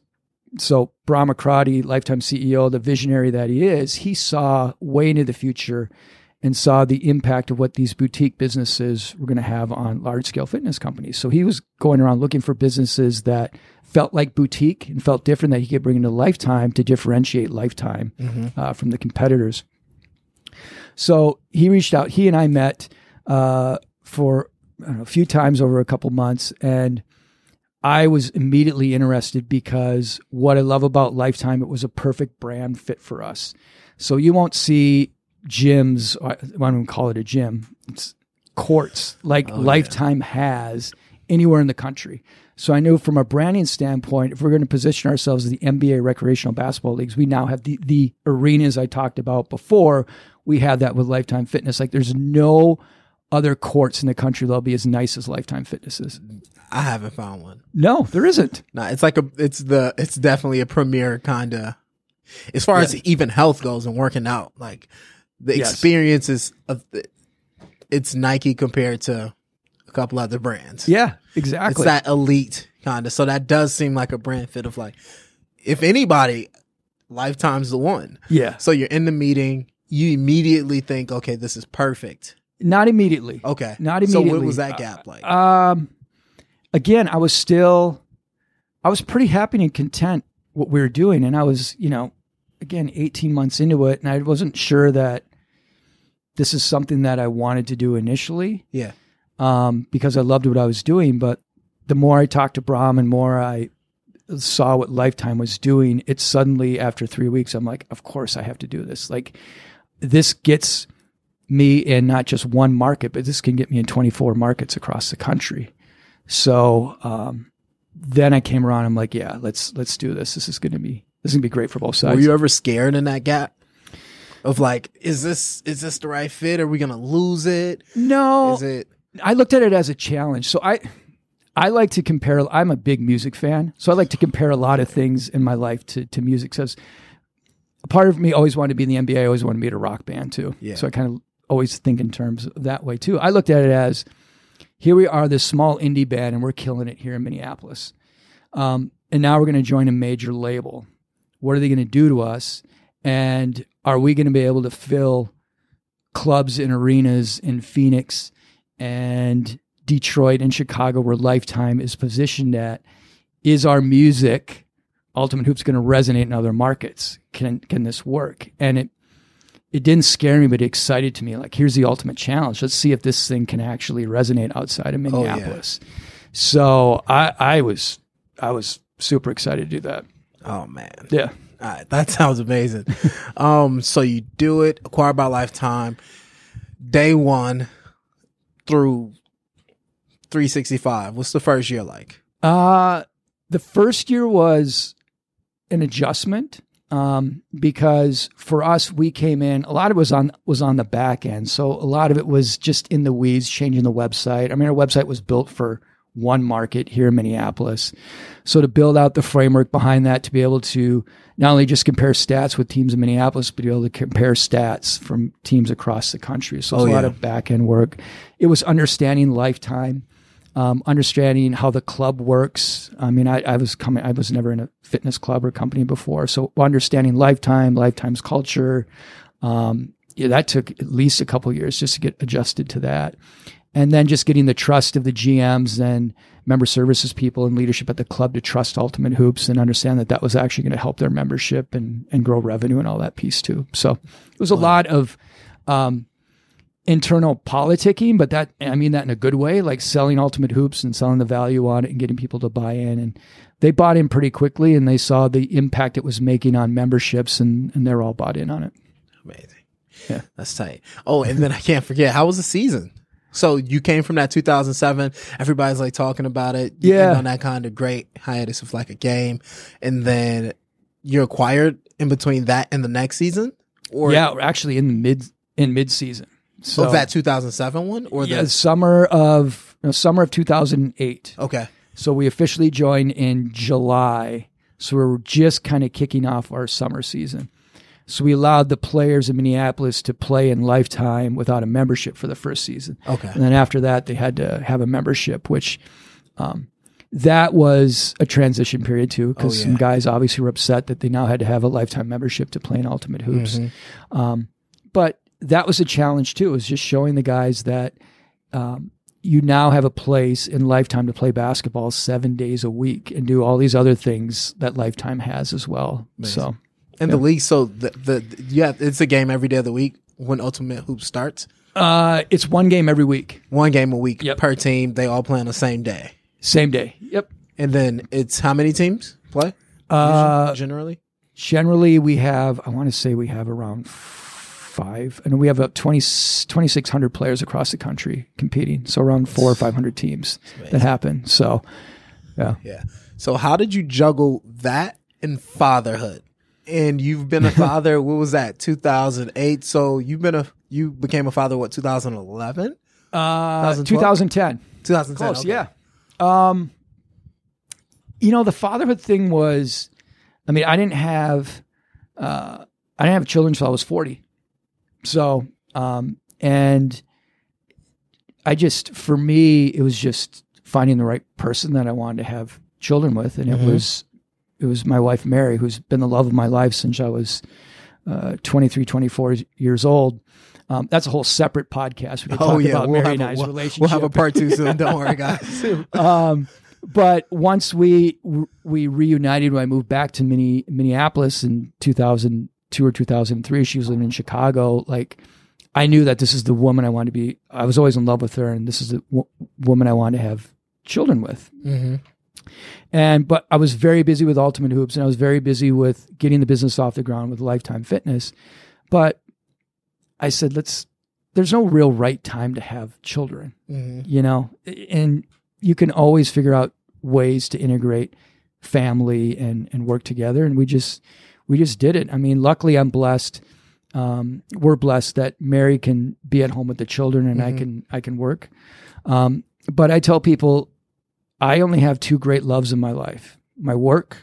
So Bahram Akradi, Lifetime CEO, the visionary that he is, he saw way into the future and saw the impact of what these boutique businesses were going to have on large scale fitness companies. So he was going around looking for businesses that felt like boutique and felt different that he could bring into Lifetime to differentiate Lifetime uh, from the competitors. So he reached out. He and I met uh, for I don't know, a few times over a couple months, and I was immediately interested because what I love about Lifetime, it was a perfect brand fit for us. So you won't see gyms. I don't even call it a gym. It's courts like Lifetime has anywhere in the country. So I know from a branding standpoint, if we're going to position ourselves as the NBA recreational basketball leagues, we now have the the arenas I talked about before. We have that with Lifetime Fitness. Like there's no other courts in the country that'll be as nice as Lifetime Fitness is. I haven't found one. No, there isn't. Nah, it's like a, it's the, it's definitely a premier kind of, as far as even health goes and working out, like the Yes. experiences of, the, it's Nike compared to couple other brands. Yeah, exactly. It's that elite kind of. So that does seem like a brand fit of like, if anybody, Lifetime's the one. yeah, So you're in the meeting, you immediately think, okay, this is perfect. not immediately. Okay. Not immediately. So what was that gap like? Um, again, I was still, I was pretty happy and content what we were doing, and I was, you know, again, eighteen months into it, and I wasn't sure that this is something that I wanted to do initially, yeah. Um, because I loved what I was doing. But the more I talked to Bahram and more I saw what Lifetime was doing, it suddenly, after three weeks, I'm like, of course I have to do this. Like, this gets me in not just one market, but this can get me in 24 markets across the country. So um, then I came around. I'm like, yeah, let's let's do this. This is going to be this is going to be great for both sides. Were you ever scared in that gap? Of like, is this is this the right fit? Are we gonna lose it? no, Is it I looked at it as a challenge. So I I like to compare I'm a big music fan. So I like to compare a lot of things in my life to to music. So a part of me always wanted to be in the NBA, I always wanted to be in a rock band too. Yeah. So I kind of always think in terms of that way too. I looked at it as here we are, this small indie band, and we're killing it here in Minneapolis. Um, and now we're going to join a major label. What are they going to do to us? And are we going to be able to fill clubs and arenas in Phoenix and Detroit and Chicago, where Lifetime is positioned at? Is our music, Ultimate Hoops, going to resonate in other markets? Can can this work? And it it didn't scare me, but it excited to me. Like, here's the ultimate challenge. Let's see if this thing can actually resonate outside of yeah. Minneapolis. So I I was I was super excited to do that. oh man. Yeah. All right, that sounds amazing. um, so you do it, acquired by lifetime, day one through three sixty five. What's the first year like? Uh, the first year was an adjustment um, because for us, we came in. A lot of it was on was on the back end, so a lot of it was just in the weeds, changing the website. I mean, our website was built for one market here in Minneapolis, so to build out the framework behind that, to be able to not only just compare stats with teams in Minneapolis, but be able to compare stats from teams across the country. So it's Oh, a lot yeah. of back end work. It was understanding lifetime um, understanding how the club works. I mean, I, I was coming, I was never in a fitness club or company before. So understanding lifetime, lifetime's culture, um, yeah, that took at least a couple years just to get adjusted to that. And then just getting the trust of the GMs and member services people and leadership at the club to trust Ultimate Hoops and understand that that was actually going to help their membership and, and grow revenue and all that piece too. So it was a lot of, um, internal politicking, but that I mean that in a good way, like selling Ultimate Hoops and selling the value on it and getting people to buy in. And they bought in pretty quickly and they saw the impact it was making on memberships and, and they're all bought in on it. Amazing. Yeah. That's tight. Oh, and then I can't forget, how was the season? So you came from that 2007. Everybody's like talking about it. You Yeah. on that kind of great hiatus of like a game, and then you're acquired in between that and the next season, or yeah, we're actually in mid in mid season. So of that 2007 one, or yeah, the summer of no, summer of 2008. okay, So we officially joined in July. So we're just kind of kicking off our summer season. So we allowed the players in Minneapolis to play in lifetime without a membership for the first season. okay, And then after that, they had to have a membership, which um, that was a transition period too, because Oh, yeah. some guys obviously were upset that they now had to have a lifetime membership to play in Ultimate Hoops. Mm-hmm. Um, but that was a challenge too, is just showing the guys that um, you now have a place in Lifetime to play basketball seven days a week and do all these other things that Lifetime has as well. So and the league. So the the yeah, it's a game every day of the week when Ultimate Hoop starts. uh, it's one game every week, One game a week Yep. per team. They all play on the same day, same day. Yep. and then it's how many teams play Uh, generally? Generally, we have, I want to say we have around five, and we have about 20, 2,600 players across the country competing. So around four or 500 teams that happen. So, yeah. Yeah. So how did you juggle that and fatherhood? And you've been a father. what was that? 2008. So you've been a you became a father. What? 2011. Uh, 2012? 2010. 2010. Close, okay. yeah. Um, you know, the fatherhood thing was, I mean, I didn't have, uh, I didn't have children until I was 40. So, um, and I just, for me, it was just finding the right person that I wanted to have children with. And it Mhm. was, it was my wife, Mary, who's been the love of my life since I was, uh, 23, 24 years old. Um, that's a whole separate podcast. We could Oh talk yeah. about We'll Mary have, and a, I's we'll, relationship. we'll have a part two soon. Don't worry, guys. um, but once we we reunited, when I moved back to Minne, Minneapolis in 2002 or 2003, she was living in Chicago. Like, I knew that this is the woman I wanted to be. I was always in love with her, and this is the w- woman I wanted to have children with. hmm And but I was very busy with Ultimate Hoops, and I was very busy with getting the business off the ground with Lifetime Fitness. But I said, let's. There's no real right time to have children hmm you know and you can always figure out ways to integrate family and and work together and we just we just did it i mean luckily i'm blessed um, we're blessed that mary can be at home with the children and i Mhm. can i can work um, but i tell people i only have two great loves in my life my work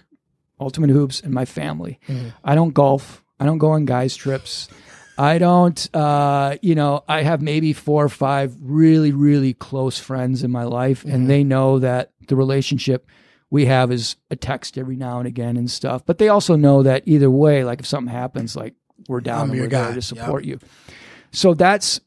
ultimate hoops and my family Mhm. i don't golf i don't go on guys trips I don't, uh, you know, I have maybe four or five really, really close friends in my life, Mhm. and they know that the relationship we have is a text every now and again and stuff. But they also know that either way, like if something happens, like we're down I'm and we're there to support you. So that's,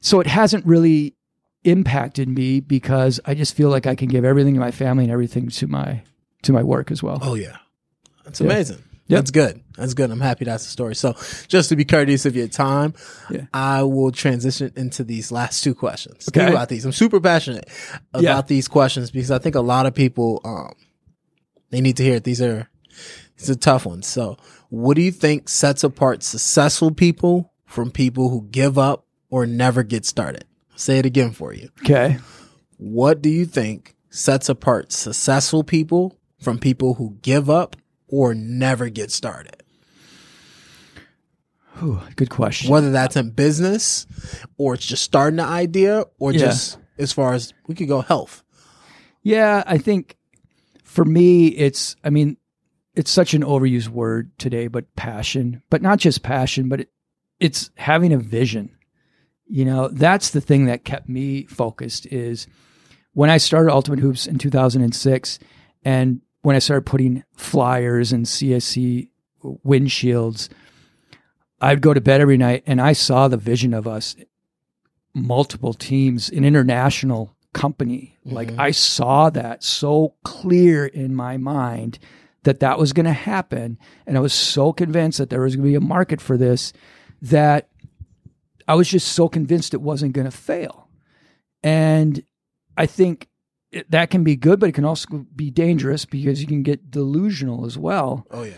so it hasn't really impacted me because I just feel like I can give everything to my family and everything to my to my work as well. Oh yeah, that's Yeah. amazing. Yep. That's good. That's good. I'm happy that's the story. So, just to be courteous of your time, Yeah. I will transition into these last two questions. Okay. Think about these. I'm super passionate about Yeah. these questions because I think a lot of people um they need to hear it. These are these are tough ones. So, what do you think sets apart successful people from people who give up or never get started? Say it again for you. Okay. What do you think sets apart successful people from people who give up or never get started? Whew, good question. Whether that's in business or it's just starting an idea or Yeah. just as far as we could go health. Yeah, I think for me, it's, I mean, it's such an overused word today, but passion, but not just passion, but it, it's having a vision. You know, that's the thing that kept me focused is when I started Ultimate Hoops in 2006 and when I started putting flyers and CSC windshields, I'd go to bed every night and I saw the vision of us, multiple teams, an international company. Like Mhm. I saw that so clear in my mind that that was going to happen. And I was so convinced that there was going to be a market for this that I was just so convinced it wasn't going to fail. And I think it, that can be good, but it can also be dangerous because you can get delusional as well Oh yeah.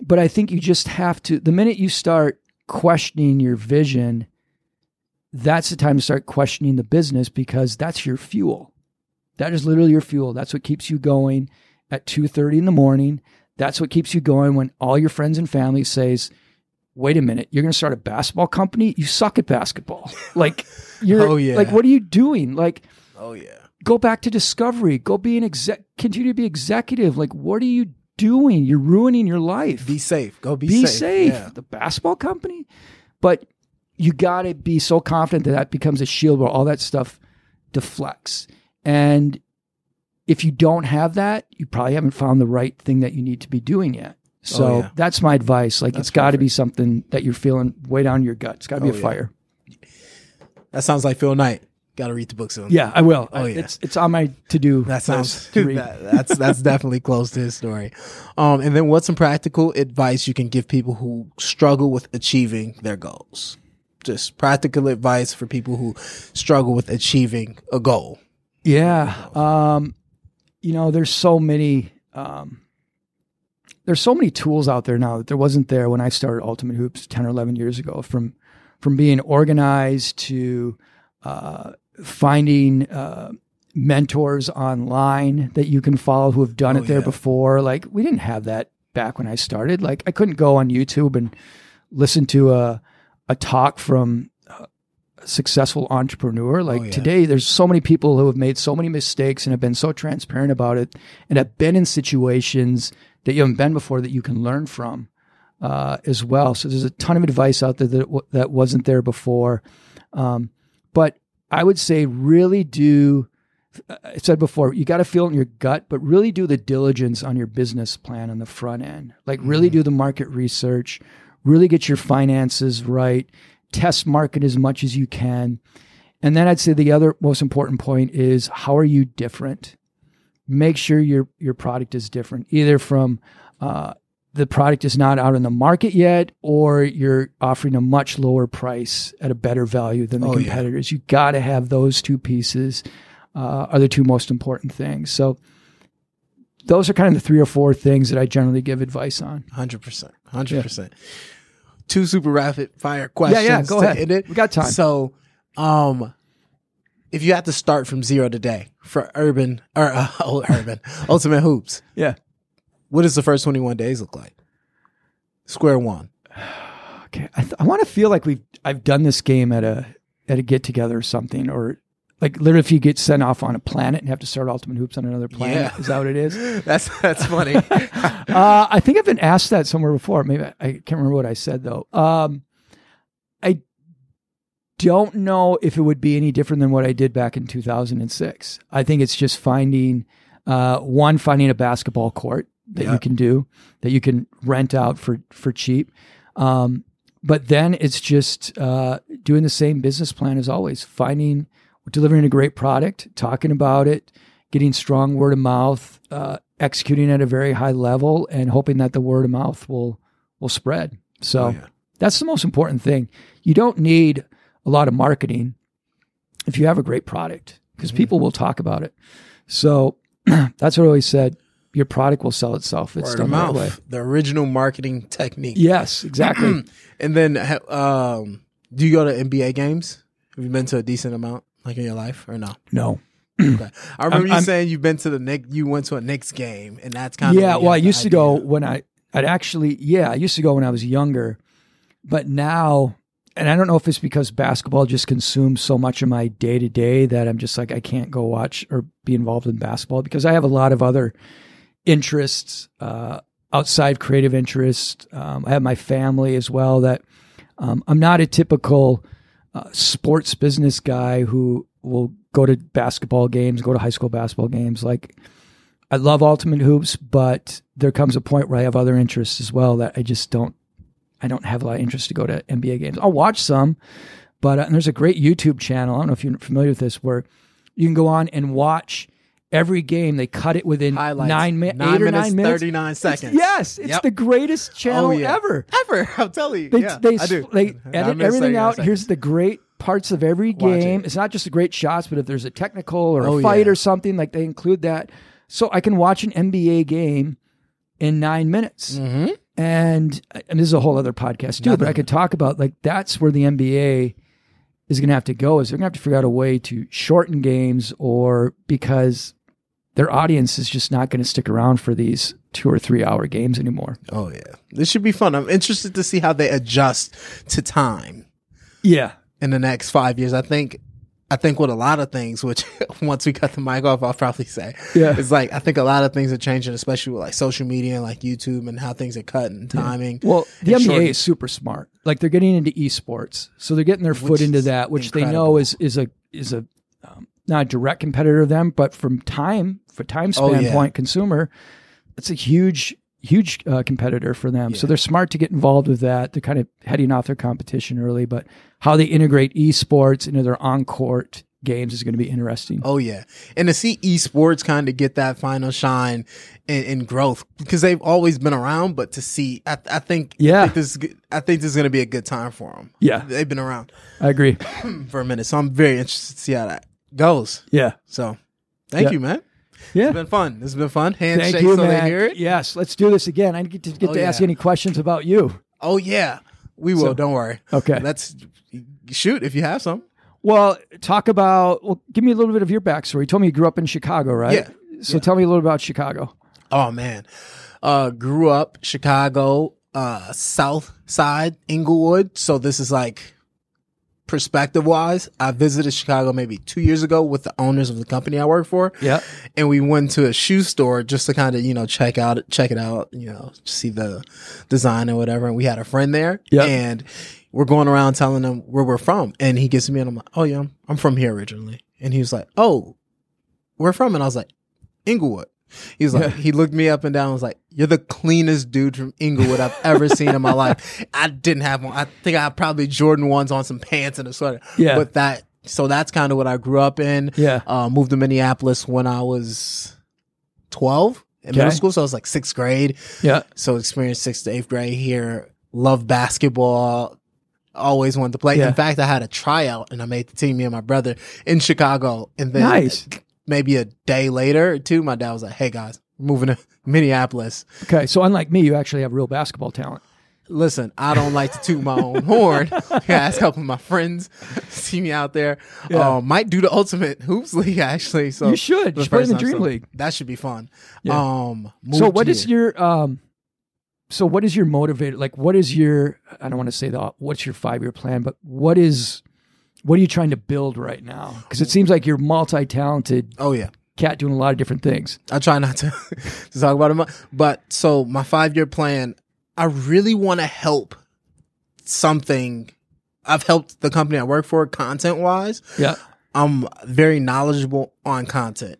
but I think you just have to the minute you start questioning your vision, that's the time to start questioning the business because that's your fuel. That is literally your fuel. That's what keeps you going at 2:30 in the morning. That's what keeps you going when all your friends and family says, "Wait a minute, you're going to start a basketball company? You suck at basketball." Like you're Oh, yeah. like what are you doing? Like Oh yeah. go back to discovery. Go be an exec continue to be executive. Like what are you doing? You're ruining your life Be safe. Go be, be safe. safe. Yeah. The basketball company, but you got to be so confident that that becomes a shield where all that stuff deflects. And if you don't have that, you probably haven't found the right thing that you need to be doing yet. So Oh, yeah. that's my advice. Like That's it's got to be something that you're feeling way down your gut. It's got to be Oh, a yeah. fire. That sounds like Phil Knight. Got to read the book soon. Yeah, I will. Oh, yeah. It's it's on my to do. That sounds to read. that, that's that's definitely close to his story. Um, and then what's some practical advice you can give people who struggle with achieving their goals? Just practical advice for people who struggle with achieving a goal. Yeah. Um, you know, there's so many um, there's so many tools out there now that there wasn't there when I started Ultimate Hoops 10 or 11 years ago from from being organized to uh, finding uh, mentors online that you can follow who have done Oh, it there yeah. before. Like we didn't have that back when I started. Like I couldn't go on YouTube and listen to a a talk from a successful entrepreneur. Like Oh, yeah. today, there's so many people who have made so many mistakes and have been so transparent about it, and have been in situations that you haven't been before that you can learn from uh, as well. So there's a ton of advice out there that w- that wasn't there before. Um, but I would say really do. I said before, you got to feel it in your gut, but really do the diligence on your business plan on the front end. Like really do the market research, really get your finances right, test market as much as you can. And then I'd say the other most important point is how are you different? Make sure your your product is different, either from uh, the product is not out in the market yet, or you're offering a much lower price at a better value than the Oh, yeah. competitors. You got to have those two pieces uh, are the two most important things. So those are kind of the three or four things that I generally give advice on. Hundred percent. Hundred percent. Two super rapid fire Yeah, questions. yeah, go to ahead. end it. We got time. So, um, if you had to start from zero today for urban or uh, urban ultimate hoops, Yeah. what does the first twenty one days look like? Square one. Okay. I, th- I want to feel like we've I've done this game at a at a get together or something, or like literally if you get sent off on a planet and have to start Ultimate Hoops on another planet. Yeah. Is that what it is? That's that's funny. uh, I think I've been asked that somewhere before. Maybe I, I can't remember what I said though. Um, don't know if it would be any different than what I did back in 2006. I think it's just finding uh, one, finding a basketball court that Yeah. you can do that you can rent out for for cheap. Um, but then it's just uh, doing the same business plan as always, finding, delivering a great product, talking about it, getting strong word of mouth, uh, executing at a very high level, and hoping that the word of mouth will will spread. So Oh, yeah. that's the most important thing. You don't need a lot of marketing if you have a great product because Mm-hmm. people will talk about it. So that's what I always said. Your product will sell itself. It's Word done of the right way. mouth. The original marketing technique. Yes, exactly. And then, um, do you go to NBA games? Have you been to a decent amount, like in your life, or no? no. Okay. I remember you I'm- saying you've been to the Knicks. You went to a Knicks game, and that's kind of Yeah, well, I used to go when I, I'd actually, yeah, I used to go when I was younger, but now, and I don't know if it's because basketball just consumes so much of my day to day that I'm just like, I can't go watch or be involved in basketball because I have a lot of other interests, uh, outside creative interests. Um, I have my family as well that um, I'm not a typical uh, sports business guy who will go to basketball games, go to high school basketball games. Like, I love Ultimate Hoops, but there comes a point where I have other interests as well that I just don't. I don't have a lot of interest to go to NBA games. I'll watch some, but uh, and there's a great YouTube channel. I don't know if you're familiar with this, where you can go on and watch every game. They cut it within highlights. nine, mi- nine eight or minutes, nine minutes. thirty nine It's- seconds. yes, it's Yep. the greatest channel Oh, yeah. ever. ever. I'm telling you. They, yeah, they, I do. they edit everything out. seconds. Here's the great parts of every game. it. It's not just the great shots, but if there's a technical or a Oh, fight yeah. or something, like they include that. So I can watch an NBA game in nine minutes. Mhm. And and this is a whole other podcast too, but I could talk about like that's where the NBA is going to have to go is they're going to have to figure out a way to shorten games or because their audience is just not going to stick around for these two or three hour games anymore. Oh yeah, this should be fun. I'm interested to see how they adjust to time Yeah. in the next five years. I think, I think with a lot of things, which once we cut the mic off, I'll probably say, Yeah. it's like I think a lot of things are changing, especially with like social media and like YouTube and how things are cut and timing. Well, the and NBA shorten- is super smart. Like they're getting into esports, so they're getting their foot into that, which they know is is a is a um, not a direct competitor of them, but from time for time Oh, span yeah. point consumer, it's a huge huge uh, competitor for them. So they're smart to get involved with that. They're kind of heading off their competition early, but how they integrate esports into their on court games is going to be interesting. Oh yeah, and to see esports kind of get that final shine and, and growth because they've always been around, but to see, I, I think, Yeah. I think this, is I think this is going to be a good time for them. Yeah. they've been around I agree. for a minute, so I'm very interested to see how that goes. Yeah. So, thank Yeah. you, man. Yeah. It's been fun. This has been fun. Handshake Thank you, so man. they hear it. Yes, let's do this again. I get to get Oh, to ask you any questions about you. Oh yeah, we will. So- don't worry. Okay. Let's shoot if you have some. Well, talk about. Well, give me a little bit of your backstory. You told me you grew up in Chicago, right? Yeah. So tell me a little about Chicago. Oh man. Uh grew up Chicago, uh South Side, Englewood. So this is like perspective wise. I visited Chicago maybe two years ago with the owners of the company I work for. Yeah. And we went to a shoe store just to kind of, you know, check out check it out, you know, see the design or whatever. And we had a friend there. Yeah. And we're going around telling him where we're from. And he gets to me and I'm like, Oh yeah, I'm, I'm from here originally. And he was like, Oh, where from? And I was like, Englewood. He was like, he looked me up and down. and was like, "You're the cleanest dude from Englewood I've ever seen in my life." I didn't have one. I think I probably Jordan ones on some pants and a sweater. Yeah. but that. So that's kind of what I grew up in. Yeah. Uh, moved to Minneapolis when I was twelve in middle Okay. school. So I was like sixth grade. Yeah. So experienced sixth to eighth grade here. Loved basketball. Always wanted to play. Yeah. In fact, I had a tryout and I made the team. Me and my brother in Chicago. And then Nice. Maybe a day later or two, my dad was like, "Hey guys, we're moving to Minneapolis." Okay. So unlike me, you actually have real basketball talent. Listen, I don't like to toot my own horn. I asked a couple of my friends see me out there. Yeah. Um, might do the ultimate hoops league actually. So You should. You should play in the Dream so League. That should be fun. Yeah. Um, So what is your um? So what is your motivator? Like, what is your? I don't want to say the what's your five year plan, but what is? What are you trying to build right now? Because it seems like you're multi talented Oh yeah. cat doing a lot of different things. I try not to, to talk about it, but so my five year plan, I really want to help something. I've helped the company I work for content wise. Yeah. I'm very knowledgeable on content.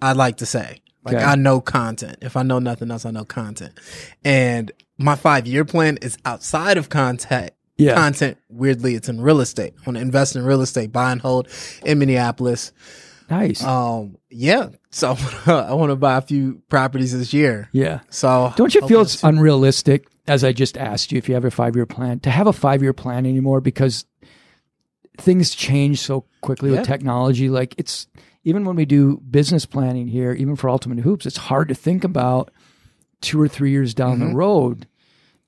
I'd like to say, like Okay. I know content. If I know nothing else, I know content. And my five year plan is outside of content. Yeah. Content. Weirdly, it's in real estate. I want to invest in real estate, buy and hold in Minneapolis. Nice. Um, yeah. So I want to buy a few properties this year. yeah. So Don't you feel it's unrealistic, as I just asked you, if you have a five year plan, to have a five year plan anymore because things change so quickly Yeah. with technology? Like it's even when we do business planning here, even for Ultimate Hoops, it's hard to think about two or three years down Mm-hmm. the road.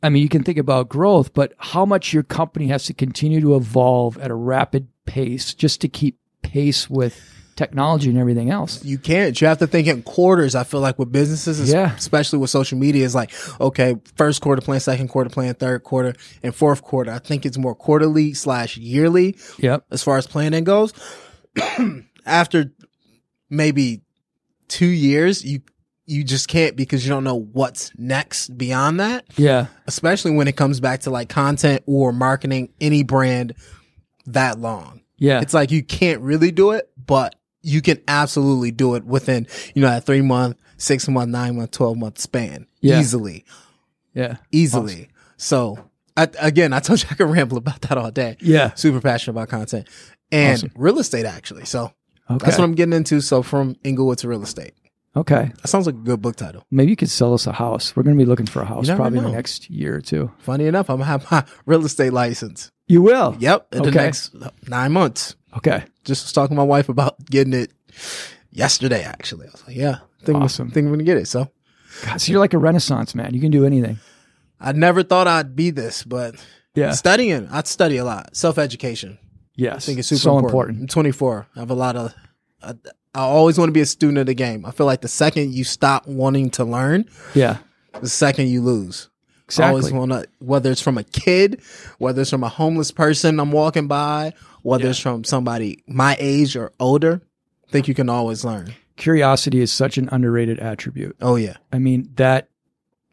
I mean, you can think about growth, but how much your company has to continue to evolve at a rapid pace just to keep pace with technology and everything else. you can't. You have to think in quarters. I feel like with businesses, Yeah. especially with social media, is like okay, first quarter plan, second quarter plan, third quarter, and fourth quarter. I think it's more quarterly slash yearly Yep. as far as planning goes. After maybe two years, you you just can't because you don't know what's next beyond that. Yeah. Especially when it comes back to like content or marketing any brand that long. Yeah. It's like you can't really do it, but you can absolutely do it within, you know, a three month, six month, nine month, 12 month span. Yeah. Easily. yeah. Easily. So I, again, I told you I could ramble about that all day. Yeah. Super passionate about content and Awesome. real estate actually. So Okay. that's what I'm getting into. So from Englewood to real estate. Okay. That sounds like a good book title. Maybe you could sell us a house. We're going to be looking for a house probably in the next year or two. Funny enough, I'm gonna have my real estate license. You will. Yep. In the Okay. next uh, nine months. Okay. Just was talking to my wife about getting it yesterday, actually. I was like, yeah, think, Awesome. I'm, think I'm going to get it. So God, so you're like a renaissance man. You can do anything. I never thought I'd be this, but Yeah. studying, I'd study a lot. Self education. Yes. I think it's super so important. important. I'm 24. I have a lot of. I, I always want to be a student of the game. I feel like the second you stop wanting to learn, Yeah. the second you lose. I Exactly. always want to, whether it's from a kid, whether it's from a homeless person I'm walking by, whether Yeah. it's from somebody my age or older, I think you can always learn. Curiosity is such an underrated attribute. Oh yeah. I mean that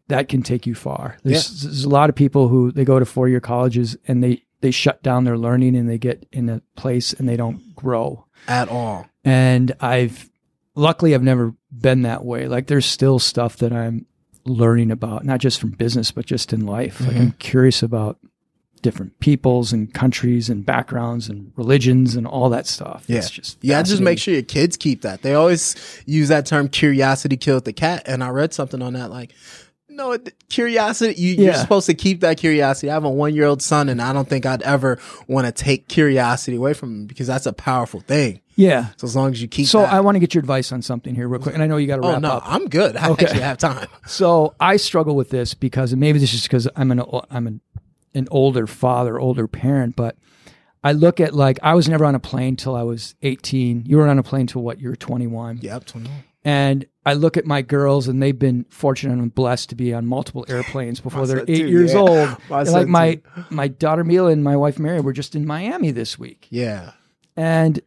that can take you far. There's, there's a lot of people who they go to four year colleges and they they shut down their learning and they get in a place and they don't grow. At all. And I've luckily I've never been that way. Like there's still stuff that I'm learning about, not just from business, but just in life. Like I'm mm-hmm. curious about different peoples and countries and backgrounds and religions and all that stuff. Yeah. It's just Yeah, just make sure your kids keep that. They always use that term curiosity killed the cat. And I read something on that like, no, it- curiosity, you, you're supposed to keep that curiosity. I have a one year old son and I don't think I'd ever want to take curiosity away from him because that's a powerful thing. Yeah. So as long as you keep So that. I want to get your advice on something here real quick. And I know you got to oh wrap no, up. I'm good. I Okay. actually have time. So I struggle with this because maybe this is because I'm an I'm an, an older father, older parent, but I look at like I was never on a plane till I was 18. You were on a plane till what? You're 21. Yep. 21. And I look at my girls and they've been fortunate and blessed to be on multiple airplanes before they're eight too, years yeah. old. My like my too. my daughter Mila and my wife Mary were just in Miami this week. Yeah. And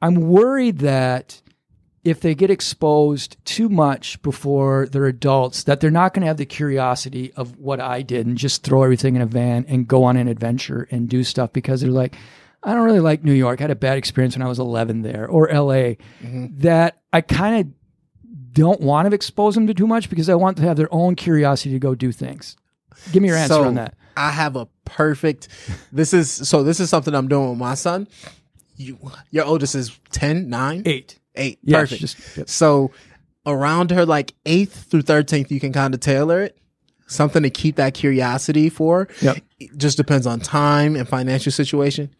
I'm worried that if they get exposed too much before they're adults, that they're not going to have the curiosity of what I did and just throw everything in a van and go on an adventure and do stuff because they're like, I don't really like New York. I had a bad experience when I was 11 there or LA. Mm-hmm. That I kind of don't want to expose them to too much because I want to have their own curiosity to go do things. Give me your answer so on that. I have a perfect. This is so. This is something I'm doing with my son. You, your oldest is 10, 9, Eight. 8. Yeah, Perfect. just- yep. So around her like 8th through 13th, you can kind of tailor it. Something to keep that curiosity for. Yep. It just depends on time and financial situation.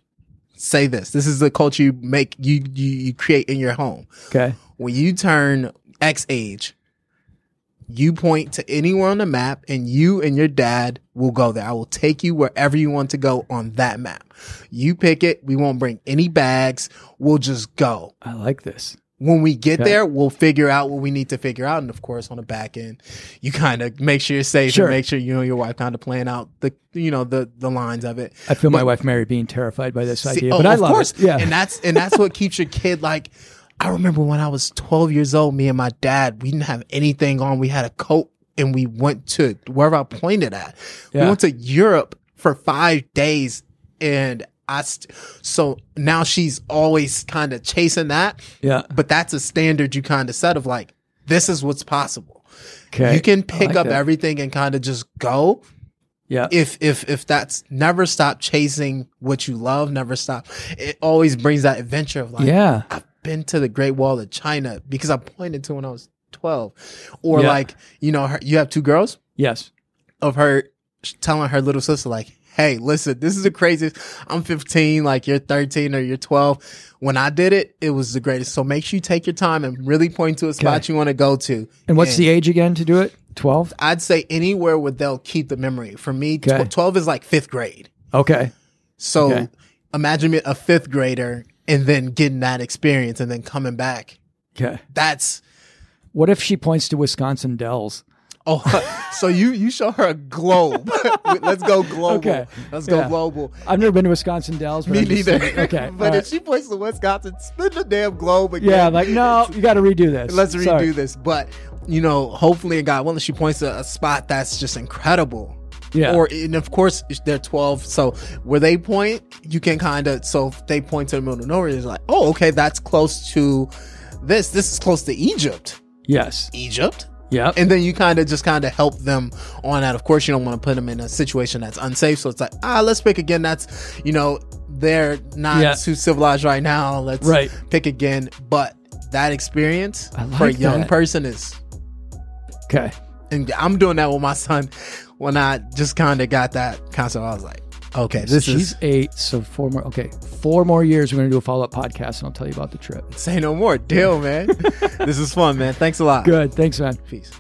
Say this. This is the culture you make you you, you create in your home. Okay. When you turn X age, you point to anywhere on the map and you and your dad will go there. I will take you wherever you want to go on that map. You pick it. We won't bring any bags. We'll just go. I like this. When we get Okay. there, we'll figure out what we need to figure out. And of course, on the back end, you kind of make sure you're safe Sure. and make sure you and your wife kind of plan out the, you know, the, the lines of it. I feel my wife Mary being terrified by this See, idea, oh, but I love course. it. Yeah. And that's and that's what keeps your kid like I remember when I was 12 years old, me and my dad, we didn't have anything on. We had a coat and we went to wherever I pointed at. We went to Europe for five days and I, st- so now she's always kind of chasing that, yeah. but that's a standard you kind of set of like, this is what's possible. Okay. You can pick like up that. everything and kind of just go Yeah. if if if that's never stop chasing what you love, never stop. It always brings that adventure of like, yeah. I've been to the Great Wall of China because I pointed to when I was twelve, or Yeah. like you know, her, you have two girls Yes. of her telling her little sister like. Hey, listen, this is the craziest. I'm 15, like you're 13 or you're 12. When I did it, it was the greatest. So make sure you take your time and really point to a spot Okay. you want to go to. And what's the age again to do it? 12? I'd say anywhere where they'll keep the memory. For me, Okay. 12 is like fifth grade. Okay. So Okay. imagine me a fifth grader and then getting that experience and then coming back. Okay. That's What if she points to Wisconsin Dells? oh, so you you show her a globe. Let's go global. Okay. Let's go Yeah. global. I've never been to Wisconsin Dells. Me neither. Okay. but if right. she points to Wisconsin, spin the damn globe again. yeah, like, no, you got to redo this. Let's redo Sorry. this. But you know, hopefully, God willing, she points to a spot that's just incredible. Yeah. Or and of course they're twelve, so where they point, you can kind of so if they point to the middle of nowhere. It's like, oh, okay, that's close to this. This is close to Egypt. yes. Egypt. Yeah. And then you kind of just kind of help them on that. Of course, you don't want to put them in a situation that's unsafe. So it's like, ah, let's pick again. That's, you know, they're not Yeah. too civilized right now. Let's Right. pick again. But that experience I for a young that. person is, okay. and I'm doing that with my son when I just kind of got that concept. I was like, okay, this She's is eight, so four more. Okay, four more years. We're gonna do a follow up podcast, and I'll tell you about the trip. say no more. Deal, man. this is fun, man. Thanks a lot. Good. Thanks, man. Peace.